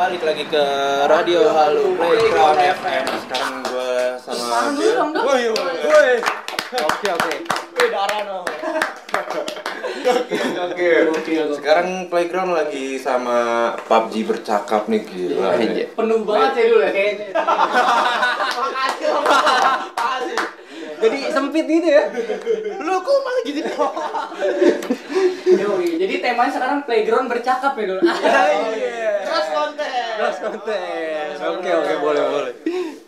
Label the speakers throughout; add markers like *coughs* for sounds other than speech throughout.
Speaker 1: balik lagi ke radio Halo Playground FM. Sekarang gue sama
Speaker 2: dong.
Speaker 1: Woi, woi, woi.
Speaker 3: Oke oke.
Speaker 1: Oke, oke. Sekarang Playground lagi sama PUBG bercakap nih gila.
Speaker 3: Iya.
Speaker 2: Penuh banget ya dulu ya kayaknya. *laughs*
Speaker 3: Jadi sempit gitu ya. Lu kok malah gitu? *laughs*
Speaker 2: Yoi, jadi temanya sekarang playground bercakap ya dulu.
Speaker 3: Iya.
Speaker 2: Terus konten.
Speaker 3: Terus konten. Oke oke boleh boleh.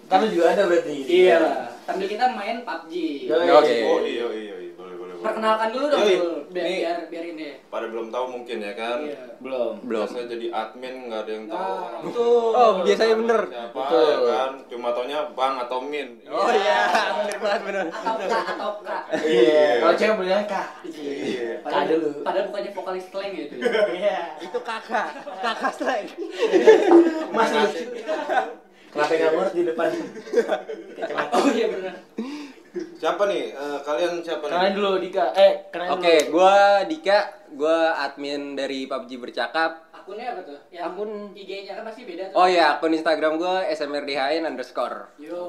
Speaker 4: Kan juga ada berarti.
Speaker 2: Iya lah. Sambil kita main PUBG.
Speaker 3: Oke.
Speaker 1: Oh iya iya iya boleh boleh. boleh.
Speaker 2: Perkenalkan dulu dong
Speaker 1: Yoi.
Speaker 2: Biar
Speaker 1: Nih.
Speaker 2: biar biar ini.
Speaker 1: Pada belum tahu mungkin ya kan.
Speaker 2: Iya.
Speaker 4: Belum.
Speaker 3: Belum.
Speaker 1: Biasa jadi admin nggak ada yang tahu
Speaker 2: Nah,
Speaker 1: orang.
Speaker 4: Betul.
Speaker 3: Oh biasanya bener.
Speaker 1: Siapa
Speaker 4: Betul.
Speaker 1: ya kan? Cuma taunya Bang atau Min.
Speaker 3: Oh iya bener banget bener.
Speaker 2: Atau kak atau kak.
Speaker 1: Iya.
Speaker 4: Kalau cewek bilangnya kak.
Speaker 1: Iya.
Speaker 4: Kak dulu.
Speaker 2: Padahal bukannya vokalis slang gitu.
Speaker 4: Iya.
Speaker 3: Itu kakak. Kakak slang. *laughs*
Speaker 4: Mas lucu. Kenapa nggak ngurus di depan? *laughs*
Speaker 2: Oh iya benar.
Speaker 1: Siapa nih? Eh, kalian siapa nih?
Speaker 4: Kenalin dulu Dika. Eh, kenalin
Speaker 3: Oke, gua Dika, gua admin dari PUBG bercakap.
Speaker 2: Akunnya apa tuh? Yang
Speaker 3: Akun-
Speaker 2: IG-nya kan pasti beda tuh.
Speaker 3: Oh ya, akun Instagram gua smrdhin underscore.
Speaker 2: Yo.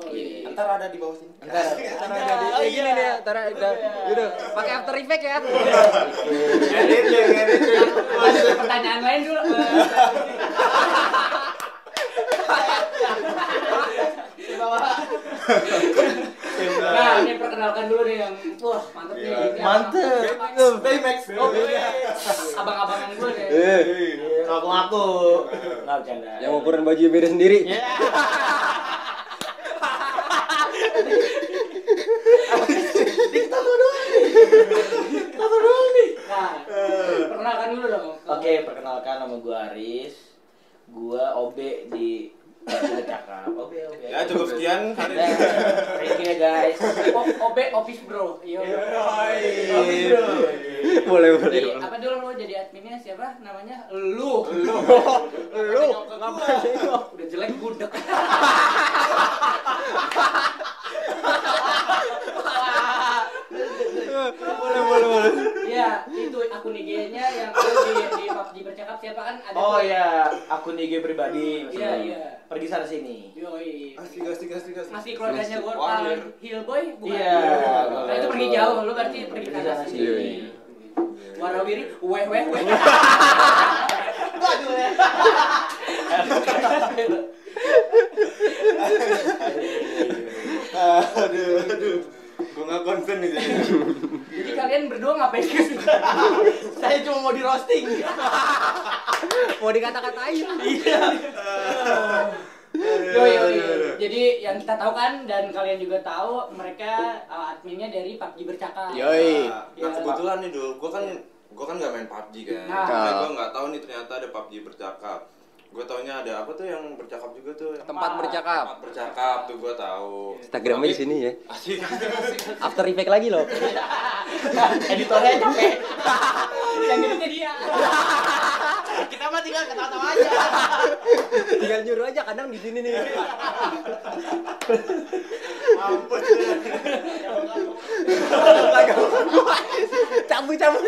Speaker 1: Ntar ada di bawah sini.
Speaker 4: Ntar.
Speaker 3: Karena jadi kayak gini nih, ntar udah, gitu. Pakai After Effect ya.
Speaker 1: Edit ya, edit ya.
Speaker 2: Ada pertanyaan lain dulu. Di bawah. Perkenalkan dulu nih yang wah mantep nih.
Speaker 1: Iya.
Speaker 4: Mantep.
Speaker 2: abang-
Speaker 1: Baymax.
Speaker 2: Oh, abang-abangan gue nih.
Speaker 3: Eh,
Speaker 4: Ngaku-ngaku. Nggak bercanda.
Speaker 3: yang ukuran baju beda sendiri.
Speaker 4: Iya.
Speaker 2: Nah, perkenalkan dulu dong.
Speaker 4: Oke, perkenalkan nama gua Aris. Gua OB di Cakap. OB, OB.
Speaker 1: Ya cukup sekian hari ini.
Speaker 4: Thank you ya guys.
Speaker 2: OB office bro. Yo.
Speaker 3: boleh boleh.
Speaker 2: Jadi, apa dulu lo jadi adminnya siapa? Namanya lu. Lu.
Speaker 3: Lu ngapain?
Speaker 2: Udah jelek budek. *laughs*
Speaker 3: Boleh boleh boleh.
Speaker 2: Iya, itu akun IG-nya yang ada di di PUBG bercakap siapa kan ada
Speaker 4: Oh
Speaker 2: tuh.
Speaker 4: ya, akun IG pribadi.
Speaker 2: Iya, iya.
Speaker 4: Pergi sana sini.
Speaker 2: Yoi.
Speaker 1: Asik asik asik asik.
Speaker 2: Masih keluarganya
Speaker 1: Wah,
Speaker 2: Wortal
Speaker 1: Lir.
Speaker 2: Hillboy bukan?
Speaker 4: Iya.
Speaker 2: Nah, itu pergi jauh, lu berarti pergi ke sana sini. Warawiri, weh weh weh.
Speaker 1: Aduh aduh. Gue nggak konsen nih jadi. *laughs*
Speaker 2: Jadi kalian berdua ngapain ke sini? *laughs*
Speaker 4: Saya cuma mau di roasting. *laughs*
Speaker 3: Mau dikata-katain.
Speaker 2: Yo yo yo. Jadi yang kita tahu kan dan kalian juga tahu mereka uh, adminnya dari PUBG bercakap.
Speaker 3: Yoi.
Speaker 1: Nah,
Speaker 2: Iya.
Speaker 1: kebetulan nih dulu, gue kan gue kan nggak main PUBG kan.
Speaker 2: Nah.
Speaker 1: Makanya gue nggak tahu nih ternyata ada PUBG bercakap. Gue taunya ada apa tuh yang bercakap juga tuh. yang-
Speaker 3: Tempat bercakap.
Speaker 1: Tempat bercakap tuh gue tahu.
Speaker 3: Instagramnya di sini ya.
Speaker 1: Asik asik asik.
Speaker 3: After Effect lagi loh. *laughs*
Speaker 4: Editornya capek.
Speaker 2: Yang itu dia.
Speaker 4: Kita mah tinggal ketawa-tawa aja.
Speaker 3: Tinggal nyuruh aja kadang di sini nih.
Speaker 1: Ampun.
Speaker 3: Cabut cabut.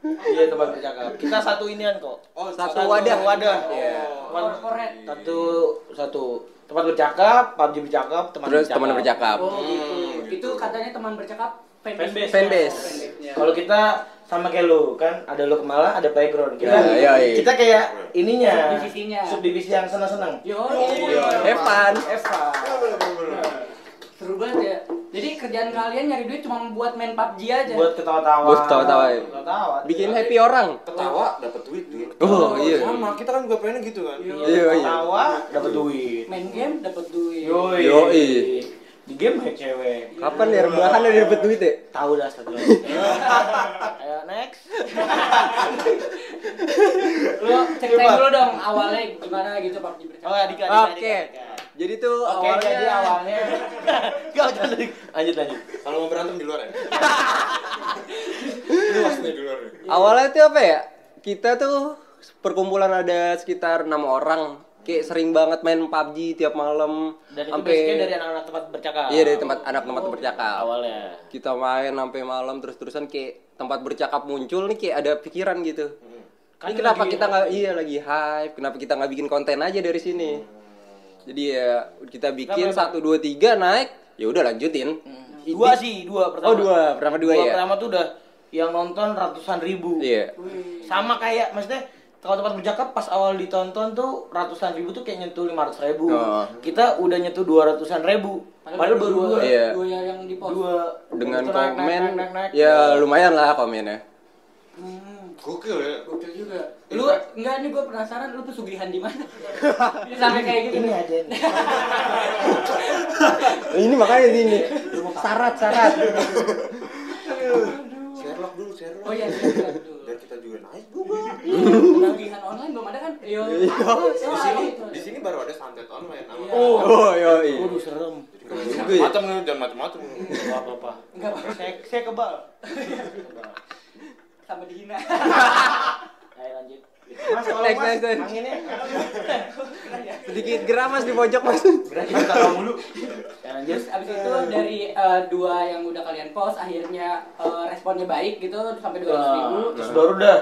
Speaker 4: Iya tempat bercakap. Kita satu inian kok.
Speaker 1: Oh,
Speaker 3: Satu wadah.
Speaker 4: wadah.
Speaker 3: Iya.
Speaker 2: Corporate.
Speaker 4: Satu satu tempat bercakap, PUBG bercakap, teman
Speaker 3: Terus
Speaker 4: bercakap.
Speaker 3: teman bercakap.
Speaker 2: Oh gitu.
Speaker 1: Hmm,
Speaker 2: Itu katanya teman bercakap fanbase.
Speaker 4: Fanbase.
Speaker 2: Oh, fanbase-nya.
Speaker 4: Kalau kita sama kayak lu kan ada lu kemala, ada playground. Kita
Speaker 3: Iya, iya, iya.
Speaker 4: kita kayak ininya.
Speaker 2: Divisinya.
Speaker 4: Subdivisi yang senang-senang.
Speaker 2: Yo.
Speaker 3: Have fun.
Speaker 4: Eva.
Speaker 2: Seru banget ya. Jadi kerjaan kalian nyari duit cuma buat main PUBG aja.
Speaker 4: Buat ketawa-tawa.
Speaker 3: Buat ketawa-tawa.
Speaker 4: Ketawa.
Speaker 3: Bikin happy orang.
Speaker 1: Ketawa dapat duit duit.
Speaker 3: Oh, iya.
Speaker 1: Sama kita kan juga pengen gitu kan.
Speaker 2: Yo.
Speaker 3: Iya, iya.
Speaker 4: Ketawa dapat duit.
Speaker 2: Main game dapat duit.
Speaker 4: Yoi.
Speaker 3: Yoi.
Speaker 4: Di game banyak cewek.
Speaker 3: Kapan ya rebahan ada dapet duit ya?
Speaker 4: Tahu dah satu. *laughs* Ayo next. *laughs*
Speaker 2: Lu ceritain dulu dong awalnya gimana gitu PUBG.
Speaker 4: Oh, ya, Dika, Dika,
Speaker 3: Oke. Jadi tuh
Speaker 4: Oke,
Speaker 3: awalnya
Speaker 4: jadi awalnya. *laughs* Gak jangan lanjut lanjut.
Speaker 1: Kalau mau berantem di luar ya. *laughs* Luas nih di luar. nih.
Speaker 3: awalnya tuh apa ya? Kita tuh perkumpulan ada sekitar enam orang. Kayak sering banget main PUBG tiap malam.
Speaker 4: Dan itu
Speaker 3: sampai
Speaker 4: dari anak-anak tempat bercakap.
Speaker 3: Iya dari tempat anak tempat bercakap.
Speaker 4: awalnya.
Speaker 3: Kita main sampai malam terus-terusan kayak tempat bercakap muncul nih kayak ada pikiran gitu. Ini kenapa kita nggak iya lagi hype? Kenapa kita nggak bikin konten aja dari sini? Jadi ya kita bikin satu dua tiga naik, ya udah lanjutin.
Speaker 4: Dua sih, dua pertama.
Speaker 3: Oh dua, pertama dua, ya.
Speaker 4: pertama tuh udah yang nonton ratusan ribu.
Speaker 3: Iya.
Speaker 4: Sama kayak maksudnya kalau tempat bercakap pas awal ditonton tuh ratusan ribu tuh kayak nyentuh lima ratus ribu.
Speaker 3: Oh.
Speaker 4: Kita udah nyentuh dua ratusan ribu. Padahal baru dua.
Speaker 3: Iya.
Speaker 2: Dua yang di post.
Speaker 4: Dua.
Speaker 3: Dengan
Speaker 4: Itu naik, naik,
Speaker 3: komen,
Speaker 4: naik, naik, naik.
Speaker 3: ya lumayan lah komennya.
Speaker 2: Hmm,
Speaker 1: Gokil ya.
Speaker 2: gokil juga. Lu enggak nih gue penasaran lu pesugihan di mana? *laughs* Sampai kayak gitu.
Speaker 4: Ini aja nih. *laughs*
Speaker 3: Ini makanya sini. Syarat-syarat.
Speaker 1: Sherlock dulu, Sherlock.
Speaker 2: Oh iya, iya, iya.
Speaker 1: Biar kita juga naik juga.
Speaker 2: Pesugihan online belum ada kan? Iya.
Speaker 1: Di sini, di sini baru ada santet online. Nama
Speaker 4: Oh.
Speaker 3: Oh, yoi.
Speaker 4: Waduh serem.
Speaker 1: macam nih, jangan macam-macam.
Speaker 4: Enggak apa-apa.
Speaker 2: Enggak apa.
Speaker 4: Saya saya kebal. *laughs*
Speaker 2: Sama dihina. *laughs*
Speaker 4: Ayo lanjut. Mas, kalau
Speaker 3: Next,
Speaker 4: mas,
Speaker 3: next, next.
Speaker 4: anginnya
Speaker 3: Sedikit geram mas di pojok mas.
Speaker 4: berarti kita tahu dulu. Ya, lanjut.
Speaker 2: Terus abis itu dari eh, dua yang udah kalian post akhirnya eh, responnya baik gitu sampai dua ratus ribu.
Speaker 4: Nah, terus baru dah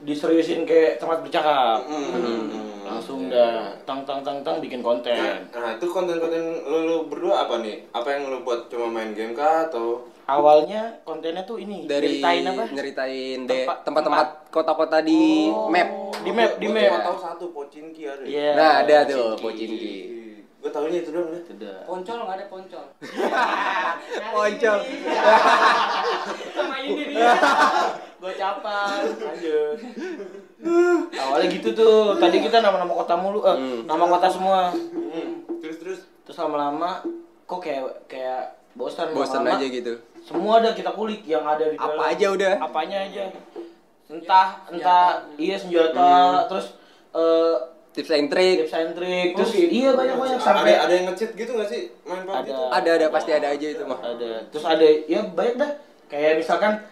Speaker 4: diseriusin kayak tempat bercakap.
Speaker 1: Hmm.
Speaker 4: Langsung dah tang tang tang tang bikin konten.
Speaker 1: Nah, itu konten-konten lu, lu berdua apa nih? Apa yang lu buat cuma main game kah atau
Speaker 4: Awalnya kontennya tuh ini
Speaker 3: Dari
Speaker 4: ceritain apa?
Speaker 3: nyeritain deh
Speaker 4: Tempat-
Speaker 3: tempat-tempat kota-kota di
Speaker 4: Oh.
Speaker 3: map.
Speaker 4: Di map, di
Speaker 1: Gua
Speaker 4: map.
Speaker 1: tahu satu Pocinki ada.
Speaker 4: Iya.
Speaker 3: Nah, ada tuh Pocinki.
Speaker 1: Gue tahunya itu doang deh.
Speaker 4: Sudah.
Speaker 2: Poncol nggak ada poncol. *laughs*
Speaker 3: Poncol.
Speaker 2: Sama ini dia.
Speaker 4: Gocapan. Lanjut. Awalnya gitu tuh. Tadi kita nama-nama kota mulu, eh,
Speaker 3: Hmm.
Speaker 4: nama kota semua.
Speaker 1: Hmm. Terus terus
Speaker 4: Terus lama-lama kok kayak kayak bosan
Speaker 3: Bosan aja gitu.
Speaker 4: Semua ada kita kulik yang ada di dalam.
Speaker 3: Apa aja udah.
Speaker 4: Apanya aja. Entah entah iya senjata, terus eh
Speaker 3: Tips and trick.
Speaker 4: tips and trick,
Speaker 2: Oh,
Speaker 4: terus
Speaker 2: gitu.
Speaker 4: iya banyak-banyak
Speaker 1: ada
Speaker 4: sampai
Speaker 1: ada yang nge-cheat gitu gak sih main PUBG
Speaker 4: Ada.
Speaker 1: tuh?
Speaker 3: Ada ada pasti ada aja itu mah.
Speaker 4: ada terus ada ya banyak dah kayak misalkan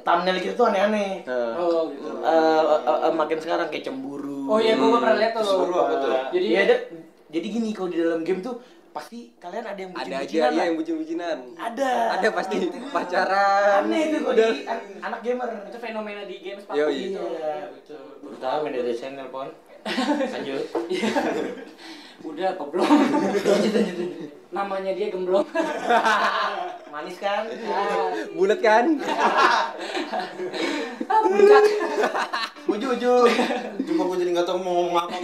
Speaker 4: thumbnail kita tuh aneh-aneh
Speaker 3: Nah.
Speaker 2: Oh gitu.
Speaker 4: Eh, eh, eh, makin sekarang kayak cemburu
Speaker 2: Oh iya, gua pernah lihat tuh.
Speaker 1: Cemburu apa tuh?
Speaker 2: Jadi
Speaker 4: Iya, ada jadi gini kalau di dalam game tuh pasti kalian ada yang
Speaker 3: Ada aja
Speaker 4: bucin-bucinan
Speaker 3: ya
Speaker 4: lah.
Speaker 3: yang bucin-bucinan.
Speaker 4: ada
Speaker 3: Ada pasti pacaran.
Speaker 4: aneh itu
Speaker 3: Udah.
Speaker 4: di an- anak gamer
Speaker 2: itu fenomena di games Pak.
Speaker 3: Yoi.
Speaker 2: Gitu.
Speaker 4: iya betul baru tahu main dari channel pon *laughs* lanjut
Speaker 2: Udah apa belum? Namanya dia gemblong. *laughs*
Speaker 4: manis kan *laughs*
Speaker 3: Bulat kan?
Speaker 2: puncak.
Speaker 4: ujung ujung
Speaker 1: Cuma gue jadi nggak tahu mau ngomong apa.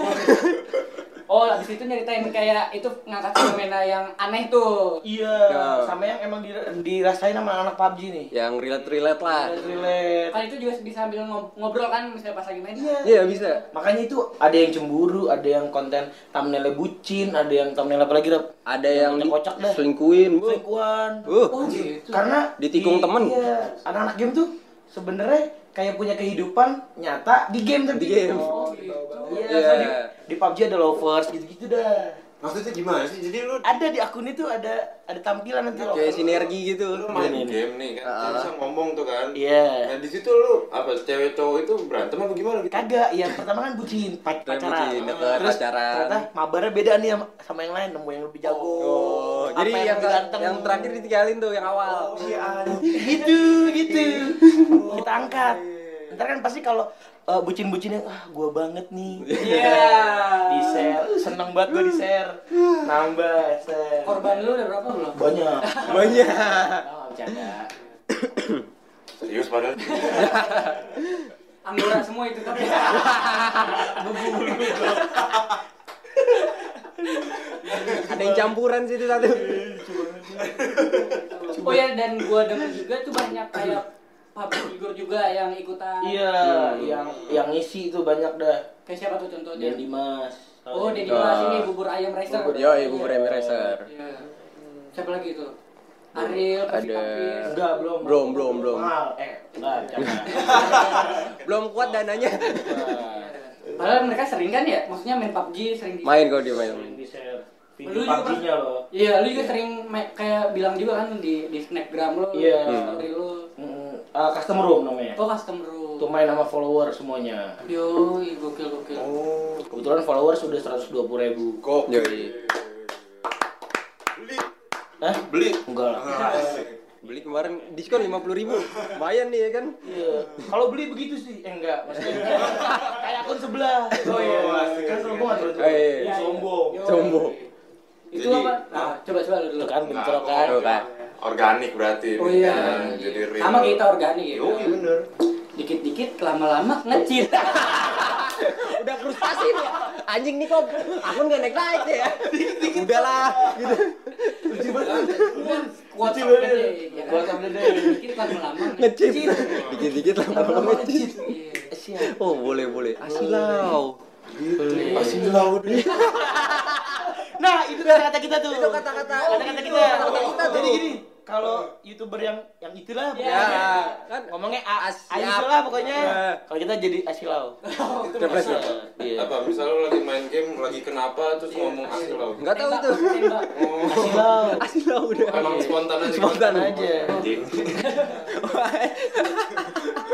Speaker 2: Oh, habis itu nyeritain kayak itu ngangkat fenomena yang aneh tuh.
Speaker 4: iya
Speaker 3: Ya.
Speaker 4: sama yang emang dir- dirasain sama anak PUBG nih
Speaker 3: Yang relate-relate lah.
Speaker 4: relate relate
Speaker 2: Kan itu juga bisa sambil ngob- ngobrol kan misalnya pas lagi main.
Speaker 4: iya
Speaker 3: Iya bisa.
Speaker 4: makanya itu ada yang cemburu ada yang konten thumbnailnya bucin ada yang thumbnail apa lagi?
Speaker 3: Ada yang
Speaker 4: kocak dah
Speaker 3: selingkuhin. bu.
Speaker 4: selingkuhan
Speaker 3: Uh.
Speaker 2: Oh gitu.
Speaker 4: karena
Speaker 3: Ditikung
Speaker 4: di-
Speaker 3: temen.
Speaker 4: iya anak-anak game tuh sebenarnya kayak punya kehidupan nyata di game tapi
Speaker 3: Di game.
Speaker 2: Oh gitu.
Speaker 4: iya
Speaker 3: Iya.
Speaker 4: so di, di PUBG ada lovers gitu-gitu dah
Speaker 1: Maksudnya gimana sih? Jadi lu
Speaker 4: ada di akun itu ada ada tampilan nanti
Speaker 3: Kayak
Speaker 4: lovers
Speaker 3: sinergi gitu.
Speaker 1: lu main
Speaker 4: Ini, ini.
Speaker 1: game nih kan,
Speaker 3: Ah.
Speaker 1: bisa ngomong tuh kan.
Speaker 4: iya
Speaker 1: Nah di situ lu apa cewek cowok itu berantem apa gimana gitu?
Speaker 4: kagak yang pertama kan bucin *laughs* pac-
Speaker 3: Kayak
Speaker 4: pacaran
Speaker 3: bucin, deket,
Speaker 4: terus
Speaker 3: pacaran.
Speaker 4: ternyata mabarnya beda nih sama, sama yang lain nemu yang lebih jago
Speaker 3: Oh,
Speaker 4: Apa
Speaker 3: jadi yang
Speaker 4: lebih ganteng
Speaker 3: yang terakhir ditinggalin tuh yang awal. *laughs*
Speaker 4: gitu gitu kita angkat ntar kan pasti kalau eh, bucin-bucinnya ah gua banget nih
Speaker 2: Iya.
Speaker 4: di share seneng banget gua di share nambah share
Speaker 2: Korban lu udah berapa belum?
Speaker 4: banyak
Speaker 3: Banyak.
Speaker 4: oh, bercanda
Speaker 1: Serius padahal.
Speaker 2: Anggora semua itu tapi.
Speaker 3: Ada yang campuran situ satu.
Speaker 2: Oh ya dan gua denger juga tuh banyak kayak public figure juga yang ikutan.
Speaker 4: iya yang yang ngisi itu banyak dah
Speaker 2: Kayak siapa tuh contohnya?
Speaker 4: dan Dimas
Speaker 2: Oh, Deddy. Mas ini bubur ayam racer.
Speaker 3: Bubur- yoi, bubur ayam racer.
Speaker 2: Iya. Siapa lagi itu? Ariel,
Speaker 3: Ada-
Speaker 4: enggak belum
Speaker 3: Belum, belum, belum.
Speaker 4: eh enggak *laughs*
Speaker 3: Belum kuat dananya.
Speaker 2: Padahal mereka sering kan ya, maksudnya main PUBG sering di
Speaker 3: Main kalau dia main.
Speaker 4: Sering
Speaker 2: Lu juga
Speaker 4: PUBG-nya loh
Speaker 2: Iya, lu juga sering ma- kayak bilang juga kan di di snapgram lu,
Speaker 4: Iya.
Speaker 2: di story lu.
Speaker 4: Mm, ah, custom room namanya
Speaker 2: Oh, custom room.
Speaker 4: Tuh main sama follower semuanya
Speaker 2: Yo, gokil gokil.
Speaker 1: Oh,
Speaker 4: Kebetulan followers sudah 120 ribu
Speaker 1: gokil.
Speaker 3: Yoi.
Speaker 1: Beli,
Speaker 4: Hah?
Speaker 1: beli.
Speaker 4: Enggak lah
Speaker 1: Ah,
Speaker 3: Beli kemarin diskon 50 ribu. Lumayan nih ya kan.
Speaker 4: Iya. Kalau beli begitu sih, eh enggak, maksudnya *laughs* kayak akun sebelah. Oh iya, kan sombong atau
Speaker 3: Oh, iya.
Speaker 2: Iya,
Speaker 4: sombong.
Speaker 2: iya.
Speaker 3: Sombong.
Speaker 2: Itu
Speaker 1: Jadi-
Speaker 2: apa? Nah, coba coba lu dulu.
Speaker 4: Kan bentrok
Speaker 1: Organik berarti.
Speaker 2: Oh
Speaker 1: ini
Speaker 2: iya.
Speaker 1: kan. Jadi real.
Speaker 2: Sama kita organik ya.
Speaker 1: Yo, iya bener.
Speaker 2: Dikit-dikit lama-lama ngecit. *laughs*
Speaker 3: Udah frustasi nih. Anjing nih kok akun gak naik-naik deh ya. Udahlah gitu.
Speaker 2: Kuat sampai ya kan?
Speaker 4: Kuat sampai gede.
Speaker 2: Dikit lama-lama
Speaker 3: Ngecip. Dikit-dikit lama-lama ngecip.
Speaker 2: Iya.
Speaker 3: Oh, boleh boleh. Asilau.
Speaker 1: Masih laut nih.
Speaker 4: Nah, itu kata-kata kita tuh.
Speaker 3: Itu kata-kata.
Speaker 4: kata-kata kita.
Speaker 3: Kata-kata kita.
Speaker 4: Jadi gini, kalau youtuber yang yang itulah
Speaker 2: Ya,
Speaker 4: pokoknya
Speaker 3: kan
Speaker 4: ngomongnya a-
Speaker 3: As-
Speaker 4: Aisyah
Speaker 3: siap.
Speaker 4: lah pokoknya.
Speaker 3: Ya.
Speaker 4: Kalau kita jadi asilau. *laughs*
Speaker 3: Terus ya?
Speaker 4: Iya.
Speaker 1: Apa misalnya lu lagi main game lagi kenapa terus ngomong asli laut.
Speaker 3: Enggak tahu itu.
Speaker 1: Oh,
Speaker 4: Asilau.
Speaker 3: Asilau udah.
Speaker 1: emang spontan aja.
Speaker 3: Spontan
Speaker 4: aja. *laughs*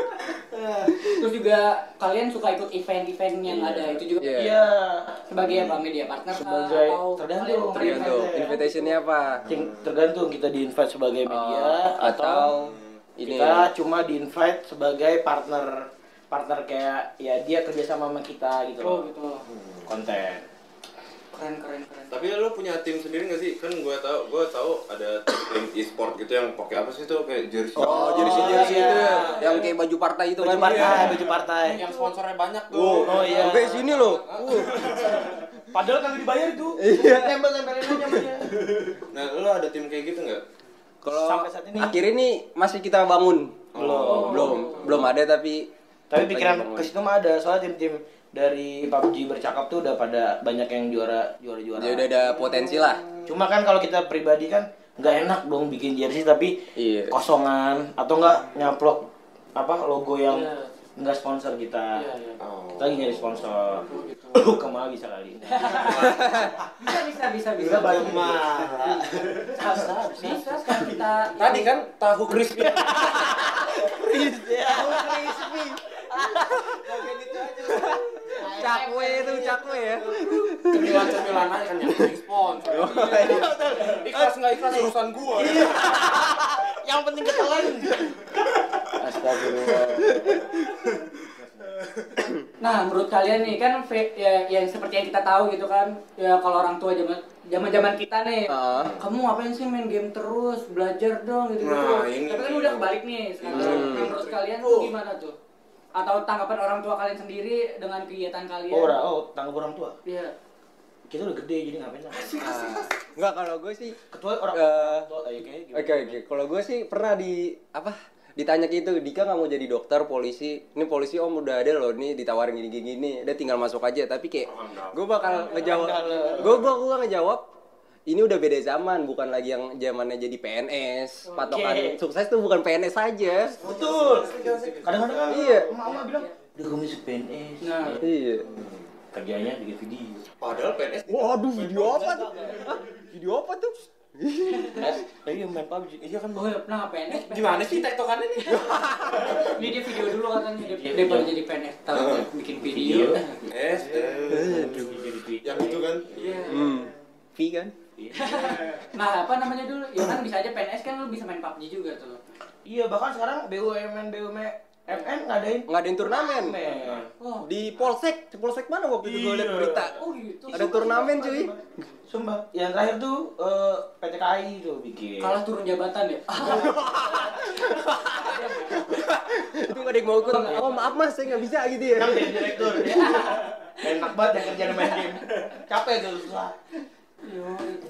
Speaker 4: *laughs*
Speaker 2: Terus juga kalian suka ikut event-event yang ada itu juga
Speaker 3: Iya.
Speaker 4: Iya.
Speaker 2: sebagai apa media partner?
Speaker 4: Sebagai-
Speaker 2: atau
Speaker 4: tergantung.
Speaker 2: kalian
Speaker 3: Tergantung
Speaker 4: Iya.
Speaker 3: invitationnya apa?
Speaker 4: Ting- Tergantung kita di invite sebagai media
Speaker 3: Oh,
Speaker 4: atau
Speaker 3: atau ini
Speaker 4: kita cuma di invite sebagai partner partner kayak ya dia kerjasama sama kita gitu
Speaker 2: Oh
Speaker 4: loh
Speaker 2: gitu.
Speaker 4: konten
Speaker 2: Keren keren keren.
Speaker 1: Tapi lu punya tim sendiri gak sih? Kan gua tahu, gua tahu ada tim e-sport gitu yang pakai apa sih tuh kayak jersey.
Speaker 3: Oh, jersey jersey
Speaker 4: iya.
Speaker 3: itu ya, yang kayak baju partai itu
Speaker 4: baju
Speaker 3: kan.
Speaker 4: partai baju partai
Speaker 1: Yang sponsornya banyak tuh.
Speaker 3: Oh,
Speaker 4: Oh, iya.
Speaker 3: Sampai sini loh. Uh.
Speaker 4: padahal kagak dibayar itu
Speaker 3: Iya.
Speaker 4: tembel tempelin aja
Speaker 1: Nah, lu ada tim kayak gitu nggak?
Speaker 3: Kalau
Speaker 4: Sampai saat ini.
Speaker 3: akhir ini masih kita bangun.
Speaker 4: belum
Speaker 3: Belum, belum ada tapi
Speaker 4: tapi pikiran ke situ mah ada soalnya tim-tim dari PUBG bercakap tuh udah pada banyak yang juara juara juara
Speaker 3: ya udah ada potensi lah.
Speaker 4: cuma kan kalau kita pribadi kan nggak enak dong bikin jersey tapi
Speaker 3: Iya.
Speaker 4: kosongan atau nggak nyaplok apa logo yang
Speaker 2: Iya.
Speaker 4: nggak sponsor kita
Speaker 2: Iya iya.
Speaker 1: Oh.
Speaker 4: kita lagi nyari sponsor *coughs* ke mana bisa kali *laughs*
Speaker 2: Bisa bisa bisa bisa.
Speaker 4: bisa banyak mah
Speaker 2: Bisa bisa sekarang kita
Speaker 1: Tadi kan tahu crispy.
Speaker 3: Cakwe itu cakwe ya.
Speaker 1: Cemilan-cemilan aja kan yang sponsor. *laughs* Ikhlas nggak ikhlas urusan gua.
Speaker 4: yang penting ketelan astagfirullah
Speaker 2: Nah, menurut kalian nih kan ya yang seperti yang kita tahu gitu kan, ya kalau orang tua zaman zaman-zaman kita nih,
Speaker 3: Ah.
Speaker 2: kamu ngapain sih main game terus, belajar dong gitu gitu.
Speaker 1: Nah, ini
Speaker 2: Tapi kan udah kebalik nih sekarang.
Speaker 3: Hmm.
Speaker 2: Nah, menurut kalian tuh gimana tuh? Atau tanggapan orang tua kalian sendiri dengan kegiatan kalian?
Speaker 4: oh, oh tanggung orang tua
Speaker 2: Iya.
Speaker 4: kita udah gede jadi ngapain lah
Speaker 3: Enggak kalau gue sih
Speaker 4: ketua orang gimana?
Speaker 3: Oke oke, kalau gue sih pernah di apa ditanya gitu, Dika nggak mau jadi dokter, polisi. Ini polisi om udah ada loh, nih ditawarin gini gini gini, dia tinggal masuk aja. Tapi kayak gue bakal ngejawab, gue gue gue ngejawab. Ini udah beda zaman, bukan lagi yang zamannya jadi PNS. Patokan sukses tuh bukan PNS saja.
Speaker 4: betul kadang-kadang kan
Speaker 3: Iya.
Speaker 4: emak-emak bilang udah kamu PNS
Speaker 2: Nah,
Speaker 3: Iya.
Speaker 4: kerjanya bikin video
Speaker 1: Padahal PNS
Speaker 3: Waduh, video apa tuh? Hah? Video apa tuh?
Speaker 4: eh iya main PUBG
Speaker 1: Iya kan
Speaker 2: oh ya pernah PNS.
Speaker 1: Gimana sih tektokannya nih?
Speaker 2: Ini dia video dulu katanya dia, dia baru jadi PNS, tahu bikin video.
Speaker 1: Eh. yang itu kan.
Speaker 2: Iya.
Speaker 3: Hmm. V kan?
Speaker 2: Nah, apa namanya dulu? Ya kan bisa aja PNS kan lu bisa main PUBG juga tuh.
Speaker 4: iya bahkan sekarang BUMN BUMN FN ngadain
Speaker 3: Ngadain turnamen.
Speaker 4: turnamen
Speaker 2: Oh,
Speaker 3: Di Polsek, di Polsek mana waktu itu gue liat berita.
Speaker 2: oh gitu.
Speaker 3: Ada turnamen cuy.
Speaker 4: Sumpah, yang terakhir tuh eh, PT KAI tuh bikin.
Speaker 2: Kalah turun jabatan ya? *laughs*
Speaker 3: itu gak ada yang mau ikut. Oh maaf mas, saya nggak bisa gitu ya.
Speaker 4: Kan jadi direktur. *laughs* Enak banget yang kerjaan main game. Capek tuh susah.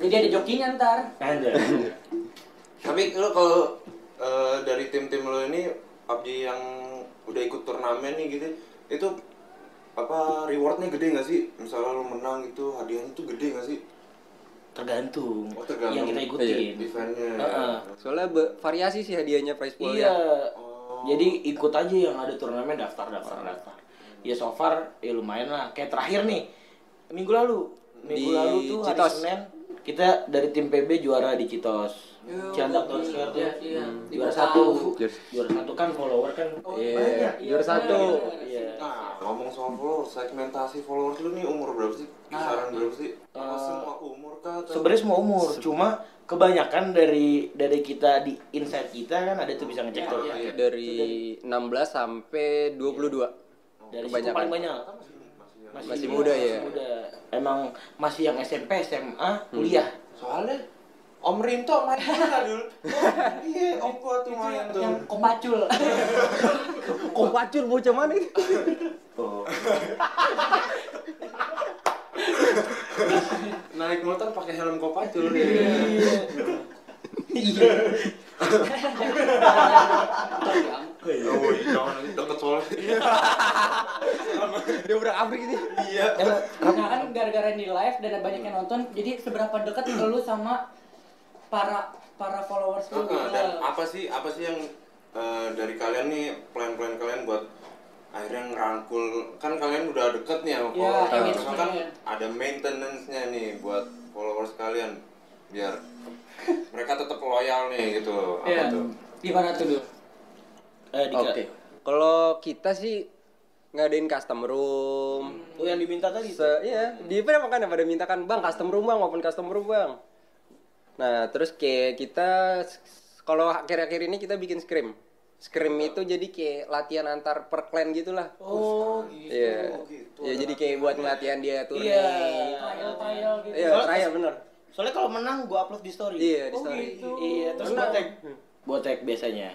Speaker 2: Jadi ada jokinya ntar.
Speaker 4: Ada.
Speaker 1: Tapi lu kalau eh, dari tim-tim lo ini PUBG yang udah ikut turnamen nih gitu, itu apa rewardnya gede nggak sih? Misalnya lu menang gitu, hadiahnya tuh gede nggak sih?
Speaker 4: Tergantung.
Speaker 1: Oh, tergantung.
Speaker 4: Yang kita ikutin.
Speaker 1: Eventnya.
Speaker 4: Heeh.
Speaker 3: Soalnya be- variasi sih hadiahnya prize pool
Speaker 4: Iya.
Speaker 1: Oh.
Speaker 4: Jadi ikut aja yang ada turnamen daftar daftar daftar. Ya so far ya lumayan lah. Kayak terakhir nih minggu lalu. Minggu
Speaker 3: Di
Speaker 4: lalu tuh hari
Speaker 3: Citos.
Speaker 4: Senin kita dari tim PB juara di Citos. Cilandak Town Square tuh.
Speaker 2: Iya, iya.
Speaker 4: Juara
Speaker 2: Gua
Speaker 4: satu. Juara satu kan follower kan
Speaker 3: Iya,
Speaker 4: banyak.
Speaker 3: juara satu.
Speaker 4: Iya.
Speaker 1: Nah, ngomong soal followers, segmentasi followers lu nih umur berapa sih? Kisaran berapa sih?
Speaker 4: Eh,
Speaker 1: semua umur kah?
Speaker 4: Sebenarnya semua umur, cuma kebanyakan dari dari kita di inside kita kan ada tuh bisa ngecek tuh.
Speaker 1: iya.
Speaker 3: Dari 16 sampai 22.
Speaker 4: Dari
Speaker 3: Kebanyakan.
Speaker 4: paling banyak.
Speaker 3: Masih muda ya?
Speaker 4: Muda. Emang masih yang SMP, SMA, kuliah.
Speaker 1: Soalnya Om Rinto main mana dulu? Iya, Om gua tuh main tuh.
Speaker 2: yang kopacul *laughs*
Speaker 3: Kok pacul bocah mana itu?
Speaker 4: Oh. *laughs*
Speaker 1: Naik motor pakai helm kopacul.
Speaker 4: Iya.
Speaker 1: Oh, jangan deket soalnya.
Speaker 3: Dia udah abrik ini.
Speaker 1: Iya.
Speaker 2: Nah kan gara-gara di live dan banyak yang nonton, jadi seberapa dekat *clears throat* lu sama para para followers lu?
Speaker 1: Dan apa sih apa sih yang eh, dari kalian nih plan-plan kalian buat akhirnya ngerangkul kan kalian udah deket nih sama
Speaker 2: Iya,
Speaker 1: followers Cuma kan
Speaker 2: ya.
Speaker 1: ada maintenance-nya nih buat followers kalian biar mereka tetap loyal nih gitu apa
Speaker 2: Iya.
Speaker 1: tuh
Speaker 2: Gimana tuh dulu?
Speaker 4: Eh.
Speaker 3: Oke. Kalau kita sih ngadain custom room.
Speaker 4: Oh yang diminta tadi.
Speaker 3: Se iya, di apa makanya pada minta kan, "Bang, custom room, Bang, open custom room, Bang." Nah, terus kayak kita kalau akhir-akhir ini kita bikin scrim. Scrim itu jadi kayak latihan antar per clan gitulah.
Speaker 4: Oh, gitu.
Speaker 3: Iya. Ya jadi kayak buat latihan dia tuh.
Speaker 4: Iya.
Speaker 2: Trial-trial gitu.
Speaker 3: Iya, trial bener.
Speaker 4: Soalnya kalau menang gua upload di story.
Speaker 3: Iya, di
Speaker 2: Oh,
Speaker 3: story.
Speaker 2: gitu.
Speaker 4: Iya, terus gua tag. Gua tag biasanya.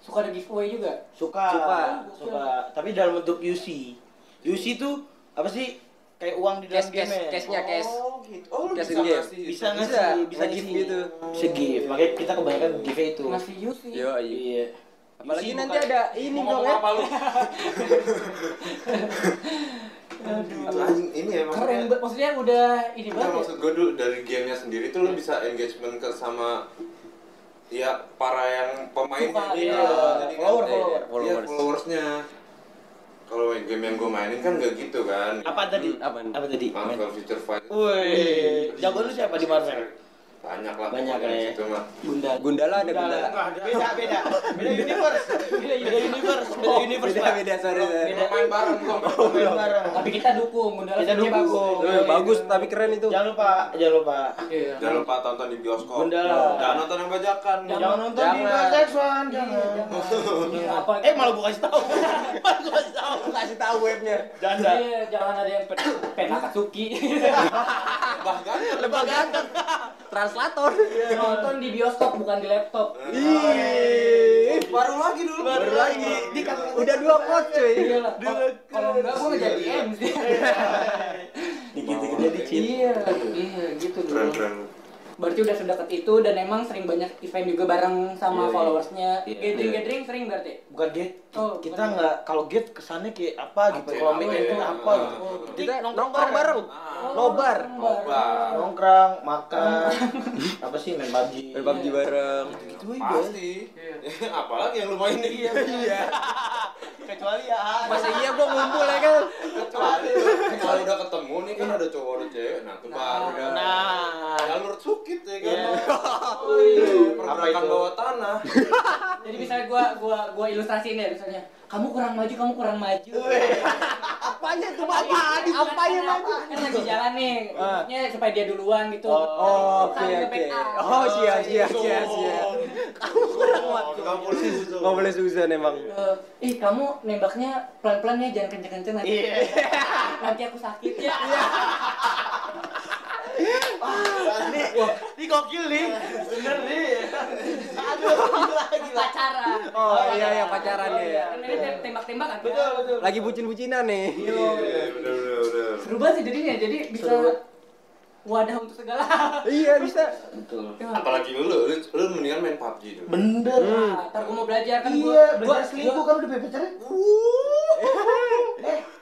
Speaker 2: Suka ada giveaway juga?
Speaker 4: Suka.
Speaker 3: Suka.
Speaker 4: Suka. Tapi dalam bentuk UC. UC itu apa sih? Kayak uang di dalam
Speaker 3: Cash, cash,
Speaker 4: game
Speaker 3: cashnya cash.
Speaker 1: Oh gitu. Oh, lu
Speaker 3: Cash
Speaker 1: bisa ngasih.
Speaker 4: Bisa
Speaker 3: Bisa,
Speaker 4: ngasih, bisa ngisi.
Speaker 3: gitu.
Speaker 4: Bisa give. Makanya kita kebanyakan give itu.
Speaker 2: Ngasih Yusi.
Speaker 3: Yo, iya.
Speaker 4: Iya.
Speaker 3: Apalagi
Speaker 4: UC
Speaker 3: nanti ada ini dong ya.
Speaker 1: apa lu? *laughs* Anjing, ini ya
Speaker 2: Keren
Speaker 1: maksudnya
Speaker 2: banget. Maksudnya udah ini banget ya?
Speaker 1: maksud gue dulu dari gamenya sendiri tuh lo bisa engagement ke sama ya para yang pemainnya
Speaker 2: Suka,
Speaker 1: dia
Speaker 2: iya.
Speaker 1: jadi kan
Speaker 4: Follower,
Speaker 1: iya,
Speaker 4: follower.
Speaker 1: iya,
Speaker 3: Followers.
Speaker 1: followersnya kalau game yang gue mainin kan gak gitu kan
Speaker 4: Apa tadi?
Speaker 3: Hmm, apa?
Speaker 4: Apa tadi?
Speaker 1: Marvel Future Fight
Speaker 4: Woi, jago lu siapa di Marvel?
Speaker 1: Banyak lah
Speaker 4: Banyak ya.
Speaker 1: di situ mah
Speaker 2: Bunda.
Speaker 3: Gundala ada Gundala.
Speaker 4: Beda, beda. Beda universe. Beda universe. Beda universe.
Speaker 3: Beda
Speaker 4: Pak.
Speaker 3: beda sorry. sorry.
Speaker 4: Beda.
Speaker 1: main bareng kok
Speaker 4: Main bareng.
Speaker 2: Tapi kita dukung, Gundala
Speaker 4: Kita dukung.
Speaker 2: bagus.
Speaker 3: Eh, bagus tapi keren itu.
Speaker 4: Jangan lupa, jangan lupa.
Speaker 2: Iya.
Speaker 1: jangan lupa tonton di bioskop
Speaker 4: Gundala.
Speaker 1: jangan nonton yang bajakan
Speaker 4: Jangan nonton di
Speaker 3: Jangan.
Speaker 2: Iya,
Speaker 4: jangan.
Speaker 2: Iya, apa?
Speaker 4: Eh malah gua kasih tahu. *laughs* Malah gua kasih tahu.
Speaker 3: Kasih tahu webnya.
Speaker 4: Janda.
Speaker 2: Iya, jangan ada yang pen penakatsuki.
Speaker 1: bahkan *laughs*
Speaker 3: Lebih ganteng. *laughs* Translator.
Speaker 2: Nonton di bioskop bukan di laptop.
Speaker 3: Ih,
Speaker 1: baru lagi dulu
Speaker 3: baru lagi. Udah dua pot cuy.
Speaker 2: Iya lah. Kalau- enggak gua nggak jadi MC.
Speaker 4: Dikit-dikit jadi cheat.
Speaker 2: Iya, iya gitu
Speaker 1: keren
Speaker 2: dulu.
Speaker 1: keren
Speaker 2: Berarti udah sedekat itu dan emang sering banyak event juga bareng
Speaker 4: Iya,
Speaker 2: sama
Speaker 4: iya.
Speaker 2: followersnya.
Speaker 4: Iya.
Speaker 2: Gathering gathering sering berarti.
Speaker 4: Bukan gate.
Speaker 2: Oh,
Speaker 4: kita nggak kalau gate kesannya kayak apa gitu.
Speaker 1: Apa?
Speaker 4: Kalau
Speaker 1: ya?
Speaker 4: itu apa gitu.
Speaker 1: Oh.
Speaker 3: Kita nongkrong bareng. Nobar.
Speaker 1: Nobar.
Speaker 4: Nongkrang, makan, *laughs* apa sih main PUBG.
Speaker 3: Main PUBG bareng.
Speaker 4: Gitu aja.
Speaker 1: pasti *laughs* apalagi yang lu mainin
Speaker 4: Iya, *laughs* iya. Kecuali ya.
Speaker 3: Masa iya gua ngumpul ya kan.
Speaker 1: kecuali kalau udah ketemu nih kan ada cowok ada cewek nah tuh baru dah
Speaker 4: Nah.
Speaker 1: jalur sukit ya kan
Speaker 4: Iya.
Speaker 1: Wih,
Speaker 4: Apa
Speaker 1: pergerakan bawah tanah *laughs*
Speaker 2: Jadi misalnya gua gua gua ilustrasiin ya misalnya, kamu kurang maju, kamu kurang maju.
Speaker 3: Apanya tuh Bapak? Apanya maju?
Speaker 2: Kan lagi jalan nih, maksudnya supaya dia duluan gitu.
Speaker 3: Oh, oke
Speaker 2: Saling
Speaker 3: oke.
Speaker 2: nge-backup.
Speaker 3: Oh, siap siap siap siap. Kamu kurang waktu.
Speaker 1: Nggak boleh susah.
Speaker 3: Nggak boleh susah emang.
Speaker 2: Eh, ih kamu nembaknya pelan-pelan ya, jangan kenceng-kenceng nanti.
Speaker 4: Iya.
Speaker 2: nanti aku sakit ya. *laughs*
Speaker 4: Nih, ini gokil nih. Bener nih. Aduh, gila.
Speaker 2: Pacaran.
Speaker 3: Oh iya iya pacaran
Speaker 2: Oh,
Speaker 3: ya.
Speaker 2: iya. Kan ini tem- tembak-tembakan. kan?
Speaker 4: Betul, betul.
Speaker 3: Lagi bucin-bucinan nih.
Speaker 1: Iya, bener bener bener
Speaker 2: Seru banget sih jadinya, jadi bisa. Wadah untuk segala hal. *laughs*
Speaker 3: Iya bisa.
Speaker 4: Betul.
Speaker 1: apalagi lu lu lu mendingan main PUBG dulu
Speaker 4: Bener.
Speaker 2: Nah, ntar gua mau belajar kan gua,
Speaker 4: Iya,
Speaker 2: gua,
Speaker 4: belajar selingkuh kan udah pacaran. *laughs*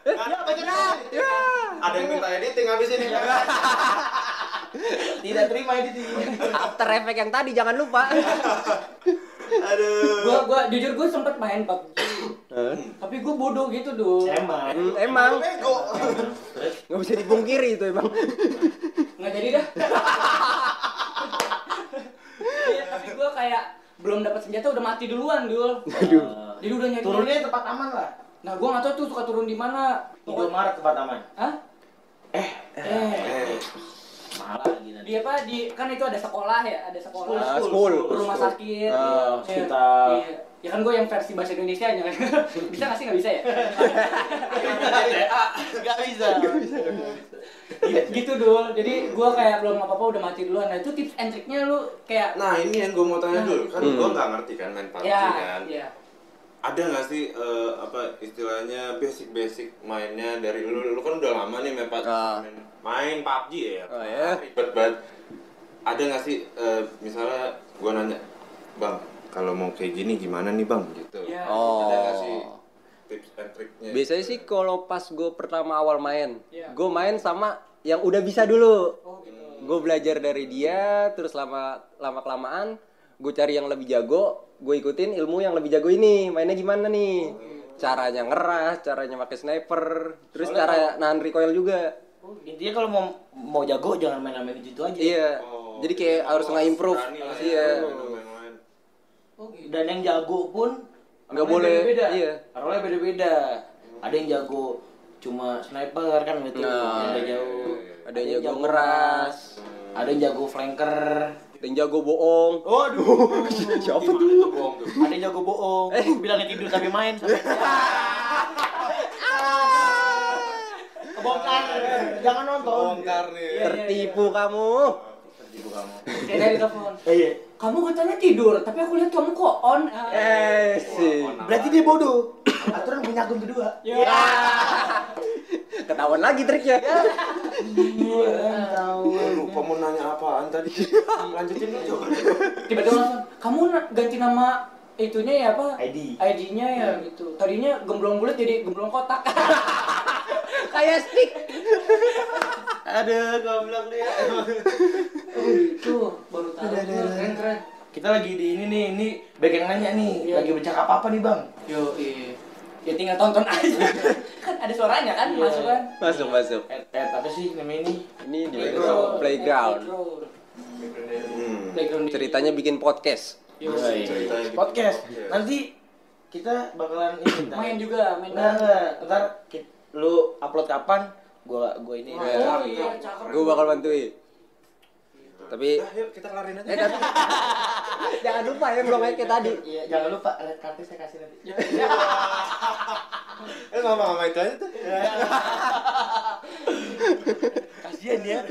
Speaker 4: Eh, ya pacaran.
Speaker 3: Ya.
Speaker 1: ada yang minta editing habis ini *laughs*
Speaker 4: Tidak terima sih.
Speaker 3: After effect yang tadi jangan lupa.
Speaker 1: aduh
Speaker 2: gua, gua jujur gua sempet main PUBG. Tapi gua bodoh gitu dong.
Speaker 4: Emang.
Speaker 3: Hmm, emang
Speaker 1: bego
Speaker 3: nggak bisa dipungkiri itu emang.
Speaker 2: Jadi dah. *laughs* Iya, tapi gua kayak belum dapat senjata udah mati duluan dul.
Speaker 3: Aduh.
Speaker 2: Jadi udah nyari.
Speaker 4: Turunnya tempat aman lah.
Speaker 2: Nah, gua nggak tahu tuh suka turun di mana.
Speaker 4: Indomaret tempat aman.
Speaker 2: Hah?
Speaker 4: Eh,
Speaker 2: Eh,
Speaker 1: eh
Speaker 4: mahal lagi nanti.
Speaker 2: di apa di kan itu ada sekolah ya ada sekolah
Speaker 3: Ah, school.
Speaker 2: rumah sakit
Speaker 3: Ah,
Speaker 2: Iya,
Speaker 4: hospital.
Speaker 2: iya. Ya kan gue yang versi bahasa Indonesia nya *laughs* bisa nggak sih nggak bisa ya
Speaker 4: Gak bisa. *laughs*
Speaker 2: gitu dul jadi gue kayak belum apa apa udah mati duluan nah itu tips and triknya lu kayak
Speaker 1: Nah ini yang gue mau tanya dulu, kan
Speaker 3: Hmm.
Speaker 1: gue nggak ngerti kan main PUBG
Speaker 2: ya
Speaker 1: kan.
Speaker 2: ya
Speaker 1: Ada nggak sih eh, apa istilahnya basic-basic mainnya dari lu? Lu kan udah lama nih main, PUBG,
Speaker 3: Ah.
Speaker 1: main, main PUBG ya.
Speaker 3: Oh, ya.
Speaker 1: Ribet banget. Ada nggak sih eh, misalnya gue nanya, bang kalau mau kayak gini gimana nih bang gitu.
Speaker 2: Ya.
Speaker 3: Oh.
Speaker 1: Ada nggak sih tips and triknya?
Speaker 3: Biasanya sih kalau pas gue pertama awal main,
Speaker 2: Iya.
Speaker 3: gue main sama yang udah bisa dulu.
Speaker 2: oh gitu
Speaker 3: Gue belajar dari dia, terus lama lama kelamaan gue cari yang lebih jago, gue ikutin ilmu yang lebih jago ini. Mainnya gimana nih? Caranya ngeras, caranya pakai sniper, terus
Speaker 4: Soalnya
Speaker 3: cara nahan recoil juga.
Speaker 4: Intinya kalau mau mau jago jangan main-main gitu aja.
Speaker 3: Iya.
Speaker 1: Oh,
Speaker 3: Jadi kayak harus nge-improve.
Speaker 1: ya,
Speaker 3: Iya.
Speaker 2: Oh gitu
Speaker 4: Dan yang jago pun
Speaker 3: Nggak boleh,
Speaker 4: beda-beda.
Speaker 3: iya.
Speaker 4: Rolnya beda-beda. Ada yang jago cuma sniper kan gitu.
Speaker 3: Nah,
Speaker 4: ada
Speaker 1: iya,
Speaker 4: jauh.
Speaker 1: iya, iya.
Speaker 3: Ada yang jago ngeras,
Speaker 4: Ada yang jago flanker.
Speaker 3: ada yang jago bohong.
Speaker 4: Waduh. *laughs*
Speaker 3: Siapa tuh?
Speaker 1: tuh bohong tuh?
Speaker 4: ada yang jago bohong.
Speaker 3: Eh.
Speaker 4: Bilangnya tidur tapi main sampai *laughs* Kebongkar. Jangan nonton.
Speaker 1: Bongkar nih.
Speaker 3: Tertipu kamu.
Speaker 4: Tertipu kamu.
Speaker 2: kayak dari telepon
Speaker 4: iya.
Speaker 2: Kamu katanya tidur tapi aku lihat kamu kok on Ah.
Speaker 3: Eh sih.
Speaker 4: Berarti dia bodoh. Aturan punya akun kedua.
Speaker 2: Ya. *laughs*
Speaker 3: Ketahuan lagi triknya.
Speaker 4: Iya, tahu.
Speaker 1: Lupa mau nanya apaan tadi? *laughs* Lanjutin dulu coba.
Speaker 2: tiba-tiba langsung kamu ganti nama itunya ya apa
Speaker 4: ID.
Speaker 2: ID-nya ya gitu tadinya gemblong bulat jadi gemblong kotak *laughs*
Speaker 3: Kayak stick.
Speaker 4: Aduh, goblok dia.
Speaker 2: itu baru tahu keren keren
Speaker 4: Kita lagi di ini nih, ini back yang nanya nih,
Speaker 2: Iya.
Speaker 4: lagi bercakap apa nih bang?
Speaker 2: yo iya ya tinggal tonton aja kan ada suaranya kan
Speaker 4: Iya.
Speaker 2: masuk kan
Speaker 3: Masuk masuk.
Speaker 4: Eh, eh apa sih namanya ini?
Speaker 3: Ini di
Speaker 1: Playground.
Speaker 3: playground.
Speaker 2: Playground.
Speaker 1: Hmm.
Speaker 2: Playground
Speaker 3: Ceritanya bikin podcast.
Speaker 2: Yo,
Speaker 4: Yoi.
Speaker 1: Ceritanya.
Speaker 4: Podcast. Nanti kita bakalan ini *coughs*
Speaker 2: main juga main
Speaker 4: enggak. Ntar ki- lu upload kapan? Gua gua ini.
Speaker 2: oh iya cakep
Speaker 3: Gue bakal bantuin. Tapi
Speaker 1: Dah, yuk kita kelarin aja.
Speaker 3: eh tapi *laughs* jangan lupa ya belum kayak tadi.
Speaker 4: Iya, jangan lupa red cardnya saya kasih nanti. *laughs*
Speaker 1: Eh ngomong-ngomong itu aja tuh. *laughs*
Speaker 4: Kasihan ya,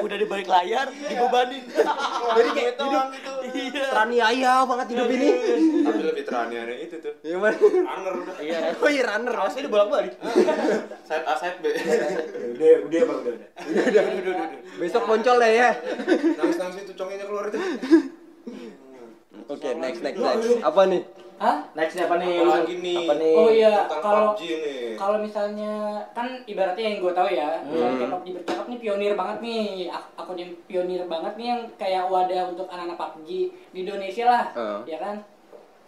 Speaker 4: udah di balik layar dibebanin.
Speaker 1: Jadi kayak hidup gitu.
Speaker 4: Iya.
Speaker 3: Teraniaya banget hidup ini.
Speaker 1: Tapi lebih teraniaya itu tuh.
Speaker 3: Gimana?
Speaker 1: Runner udah.
Speaker 4: Iya.
Speaker 3: Oh iya runner.
Speaker 4: Kaosnya dibolak-balik.
Speaker 1: Side A side B.
Speaker 4: Udah, udah bang, udah, udah.
Speaker 3: Besok muncul deh ya.
Speaker 1: Nangis-nangis itu congenya keluar itu.
Speaker 3: Oke, next next next. Apa nih?
Speaker 2: Hah?
Speaker 4: Next apa nih?
Speaker 1: Apa lagi nih?
Speaker 4: Apa nih?
Speaker 2: Oh iya, kalau kalau misalnya kan ibaratnya yang gue tahu ya, misalnya kayak PUBG bercakap nih pionir banget nih, Ak- akun yang pionir banget nih yang kayak wadah untuk anak-anak PUBG di Indonesia lah,
Speaker 3: Heeh.
Speaker 2: ya kan?